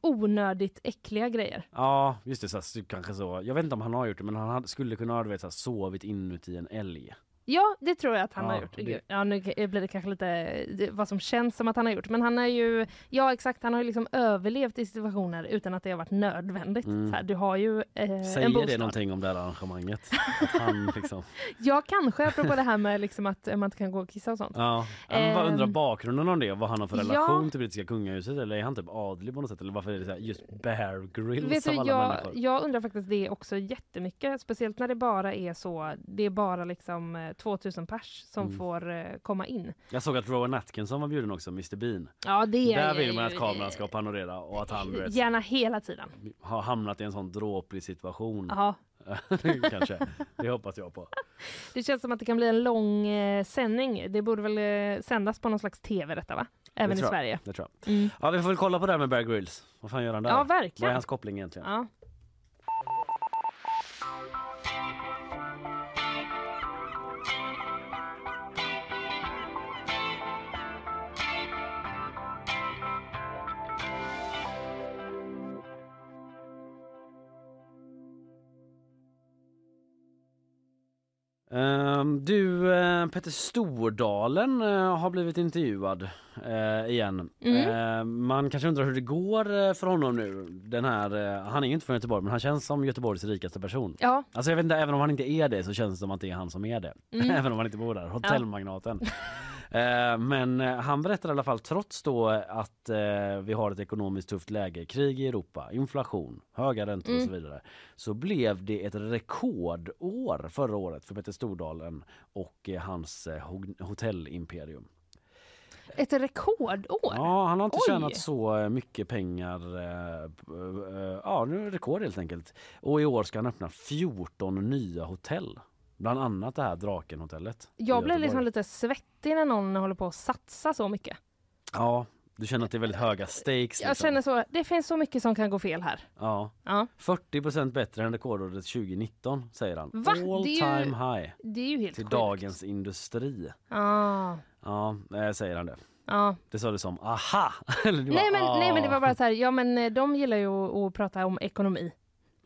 onödigt äckliga grejer. Ja, just det. Så här, kanske så. Jag vet inte om han har gjort det, men han hade, skulle kunna ha du vet, sovit inuti en älg. Ja, det tror jag att han Ja, har gjort. det- Ja, nu blir det kanske lite vad som känns som att han har gjort. Men han är ju, ja exakt, han har ju liksom överlevt i situationer utan att det har varit nödvändigt. Mm. Så här, du har ju eh, Säger det någonting om det här arrangemanget? Han liksom... Ja, kanske apropå det här med liksom att man inte kan gå och kissa och sånt. Ja, jag bara undrar Ehm, bakgrunden om det, vad han har för ja. relation till brittiska kungahuset eller är han typ adlig på något sätt eller varför är det så här, just Bear Grylls Vet du, jag, människor? jag undrar faktiskt det också jättemycket. Speciellt när det bara är så, det är bara liksom eh, 2000 pers som Mm. får eh, komma in. Jag såg att Rowan Atkinson var bjuden också, Mr Bean. Ja, det är Där vill man att kameran ska panorera och att han vet, Gärna hela tiden. har hamnat i en sån dråplig situation. Ja. Kanske. Det hoppas jag på. Det känns som att det kan bli en lång eh, sändning. Det borde väl eh, sändas på någon slags tv detta va? Även i. Sverige. Det tror jag. Mm. Ja, vi får väl kolla på det här med Bear Grylls. Vad fan gör han där? Ja, Vad är verkligen. hans koppling egentligen? Ja. Du, eh, Petter Stordalen eh, har blivit intervjuad eh, igen. Mm. Ehm, man kanske undrar hur det går för honom nu. Den här, han är ju inte från Göteborg men han känns som Göteborgs rikaste person. Ja. Alltså jag vet inte, även om han inte är det så känns det som att det är han som är det. Mm. även om han inte bor där. Hotellmagnaten. Eh, men eh, han berättar i alla fall trots då att eh, vi har ett ekonomiskt tufft läge, krig i Europa, inflation, höga räntor och Mm. så vidare. Så blev det ett rekordår förra året för Petter Stordalen och eh, hans eh, ho- hotellimperium. Ett rekordår? Ja, han har inte Oj. tjänat så eh, mycket pengar. eh, eh, Ja, nu är det rekord helt enkelt. Och i år ska han öppna 14 nya hotell. Bland annat det här Drakenhotellet. Jag blir liksom lite svettig när någon håller på att satsa så mycket. Ja, du känner att det är väldigt höga stakes. Jag liksom. känner så, det finns så mycket som kan gå fel här. Ja. Ja. 40% bättre än rekordåret 2019 säger han. Va? All ju- time high. Det är ju helt Till sjukt. Dagens Industri. Ah, Ja, eh, säger han det. ja. Det sa du som aha. Eller du Nej, bara, men, nej men det "Ah." var bara så här, ja men eh, de gillar ju att, att prata om ekonomi.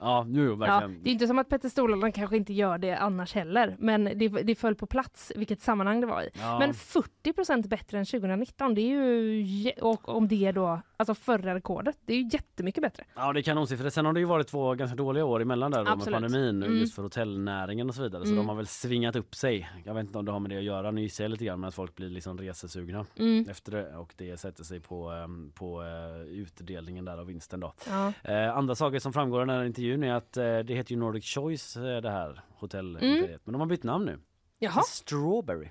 Ja, jo, jo Ja, verkligen. det är inte som att Petter Stordalen kanske inte gör det annars heller, men det, det föll på plats vilket sammanhang det var i. Ja. Men 40% bättre än 2019, det är ju, och om det är då, alltså förra rekordet, det är ju jättemycket bättre. Ja det är kanonsiffror. Sen har det ju varit två ganska dåliga år emellan där då, med Absolut. pandemin Mm. just för hotellnäringen och så vidare. Så Mm. de har väl svingat upp sig. Jag vet inte om det har med det att göra. Nu gissar jag lite grann med att folk blir liksom resesugna Mm. efter det och det sätter sig på, ehm, på eh, utdelningen där av vinsten då. Ja. Eh, andra saker som framgår av den här intervjun är att eh, det heter ju Nordic Choice eh, det här hotellimperiet. Mm. Men de har bytt namn nu. Jaha, Strawberry.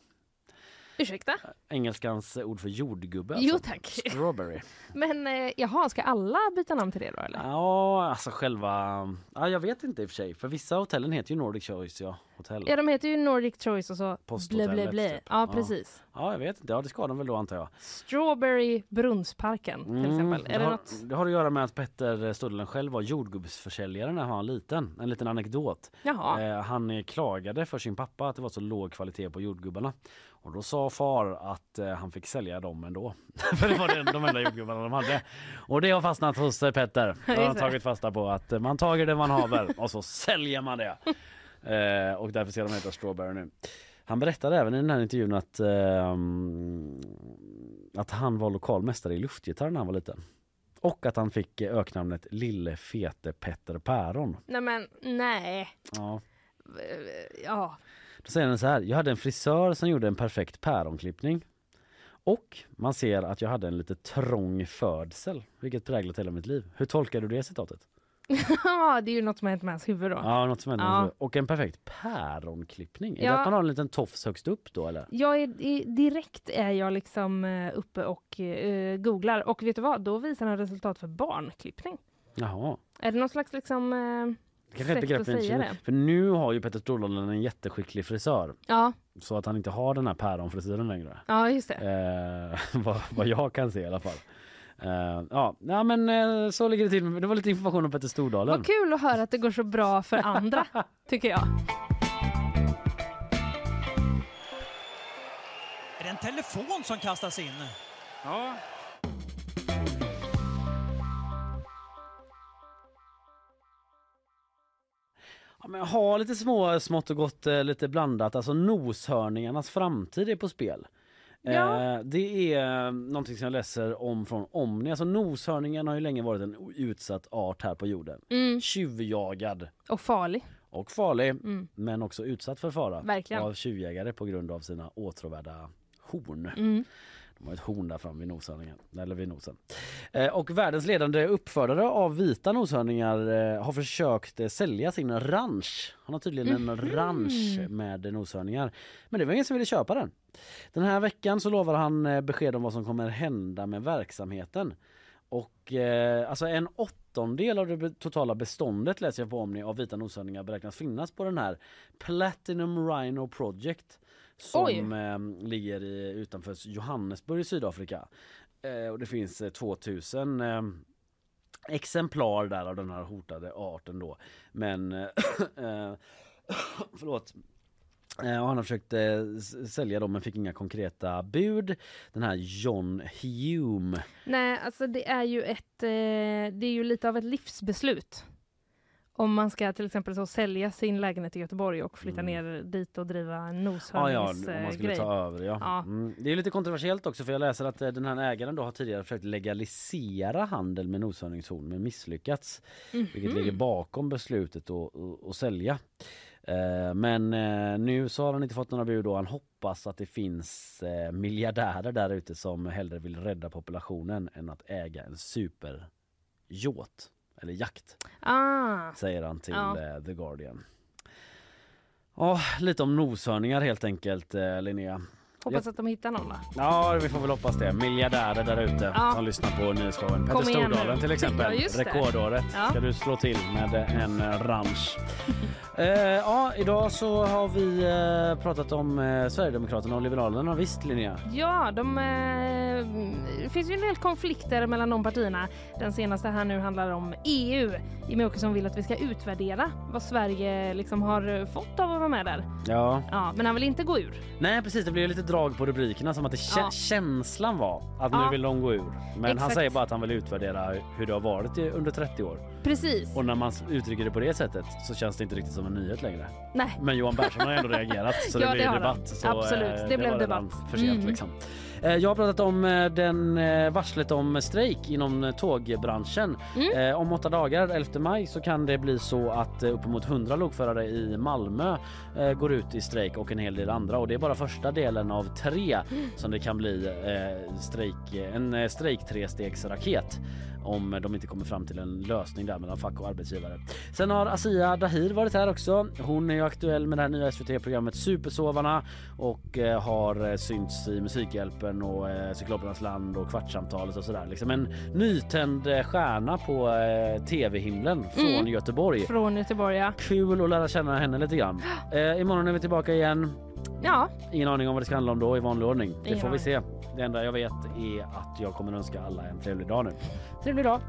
Ursäkta? Engelskans ord för jordgubbe Jo alltså. tack. Strawberry. Men eh, jaha, ska alla byta namn till det då eller? Ja, alltså själva... Ja, jag vet inte i och för sig. För vissa hotellen heter ju Nordic Choice, ja. Hotell. Ja de heter ju Nordic Choice och så blä blä blä. typ. Ja precis. Ja, jag vet inte. Ja, det ska de väl då antar jag. Strawberry Brunnsparken till Mm, exempel. det, Är det har, något? det har att göra med att Petter Stordalen själv var jordgubbsförsäljare när han var liten. En liten anekdot. Jaha. Eh, han klagade för sin pappa att det var så låg kvalitet på jordgubbarna. Och då sa far att eh, han fick sälja dem ändå. för det var det, de enda jordgubbarna de hade. Och det har fastnat hos eh, Petter. Har han det. tagit fasta på att eh, man tager det man haver och så säljer man det. Eh, och därför ska de heta Strawberry nu. Han berättade även i den här intervjun att, ehm, att han var lokalmästare i luftgitarr när han var liten. Och att han fick eh, öknamnet Lille Fete Petter Päron. Nej men nej. Ja. Ja. Då säger han så här. Jag hade en frisör som gjorde en perfekt päronklippning. Och man ser att jag hade en lite trång födsel, vilket präglat hela mitt liv. Hur tolkar du det citatet? Ja, det är ju något som har hänt med hans huvud då. Ja, något som. Ja. Och en perfekt päronklippning. Är Ja. det att man har en liten tofs högst upp då eller? Jag är, i, direkt är jag liksom eh, uppe och eh, googlar och vet du vad? Då visar den resultat för barnklippning. Jaha. Är det någon slags liksom... Eh, Kanske ett sätt begrepp vi känner. det? För nu har ju Petter Stordalen en jätteskicklig frisör. Ja, Så att han inte har den här päronfrisyren längre. ja just det. Eh, vad, vad jag kan se i alla fall. Eh, ja, ja, men eh, så ligger det till. Det var lite information om Petter Stordalen. Vad kul att höra att det går så bra för andra, tycker jag. Är det en telefon som kastas in? Ja. Ja, men ha lite små, smått och gott, eh, lite blandat. Alltså noshörningarnas framtid är på spel. Ja. Eh, det är eh, någonting som jag läser om från Omni. Alltså noshörningen har ju länge varit en utsatt art här på jorden. Mm. Tjuvjagad Och farlig. och farlig, Mm. men också utsatt för fara Verkligen. av tjuvjägare på grund av sina åtråvärda horn. Mm. De har ett horn där fram vid noshörningen, eller vid nosen. Eh, och världens ledande uppfödare av vita noshörningar eh, har försökt eh, sälja sin ranch. Han har tydligen en Mhm. ranch med noshörningar. Men det var ingen som ville köpa den. Den här veckan så lovar han besked om vad som kommer hända med verksamheten. Och eh, alltså en åttondel av det totala beståndet läser jag på Omni av vita noshörningar beräknas finnas på den här Platinum Rhino Project som eh, ligger i, utanför Johannesburg i Sydafrika. Eh, och det finns eh, 2000 eh, exemplar där av den här hotade arten då. Men eh, eh, förlåt. Eh, och han har försökt eh, sälja dem men fick inga konkreta bud. Den här John Hume. Nej, alltså det är ju ett, det är ju lite av ett livsbeslut. Om man ska till exempel så sälja sin lägenhet i Göteborg och flytta ner dit och driva en Mm. Ja, ja, noshörningsgrej. om man skulle ta över ja. Ja. Mm. Det är lite kontroversiellt också för jag läser att eh, den här ägaren då har tidigare försökt legalisera handel med noshörningshorn men misslyckats. Vilket Mhm. ligger bakom beslutet att, sälja. Eh, Men eh, nu så har han inte fått några bud och han hoppas att det finns eh, miljardärer där ute som hellre vill rädda populationen än att äga en superyacht. Eller jakt, Ah, säger han till Ja. eh, The Guardian. Ja, lite om noshörningar helt enkelt eh, Linnea. Hoppas att de hittar någon då. Ja, vi får väl hoppas det. Miljardärer där ute Ja. som lyssnar på Nyhetsshowen. Petter. Stordalen till exempel. Ja. Rekordåret Ja. ska du slå till med en eh, ranch. eh, ja, idag så har vi eh, pratat om eh, Sverigedemokraterna och Liberalerna. Visst Linnea? Ja, de, eh, det finns ju en del konflikter mellan de partierna. Den senaste här nu handlar om EU. Jimmie Åkesson vill att vi ska utvärdera vad Sverige liksom har fått av att vara med där. Ja. Ja, men han vill inte gå ur. Nej precis, det blev lite drag på rubrikerna som att det kä- Ja. känslan var att Ja. nu vill de gå ur. Men han Exakt. säger bara att han vill utvärdera hur det har varit under 30 år. Precis. Och när man uttrycker det på det sättet så känns det inte riktigt som en nyhet längre. Nej. Men Johan Persson har ändå reagerat så Ja, det blir det debatt. Så, Absolut, eh, det blev var redan debatt. För sent, Mm. liksom. Eh, Jag har pratat om eh, den varslet om strejk inom tågbranschen. Mm. Om åtta dagar, 11 maj, så kan det bli så att uppemot 100 lokförare i Malmö går ut i strejk och en hel del andra. Och det är bara första delen av tre Mm. som det kan bli strejk, en strejk trestegsraket om de inte kommer fram till en lösning där mellan fack och arbetsgivare. Sen har Asia Dahir varit här också. Hon är ju aktuell med det här nya SVT-programmet Supersovarna och eh, har eh, synts i Musikhjälpen och eh, Cyklopernas land och Kvartsamtalet och sådär. Liksom en nytänd stjärna på tv-himlen från Mm. Göteborg. Från Göteborg ja. Kul att lära känna henne lite grann. Eh, imorgon är vi tillbaka igen. Ja, Ingen aning om vad det ska handla om då i vanlig ordning. Det Ingen får vi se. Det enda jag vet är att jag kommer önska alla en trevlig dag nu. Trevlig dag!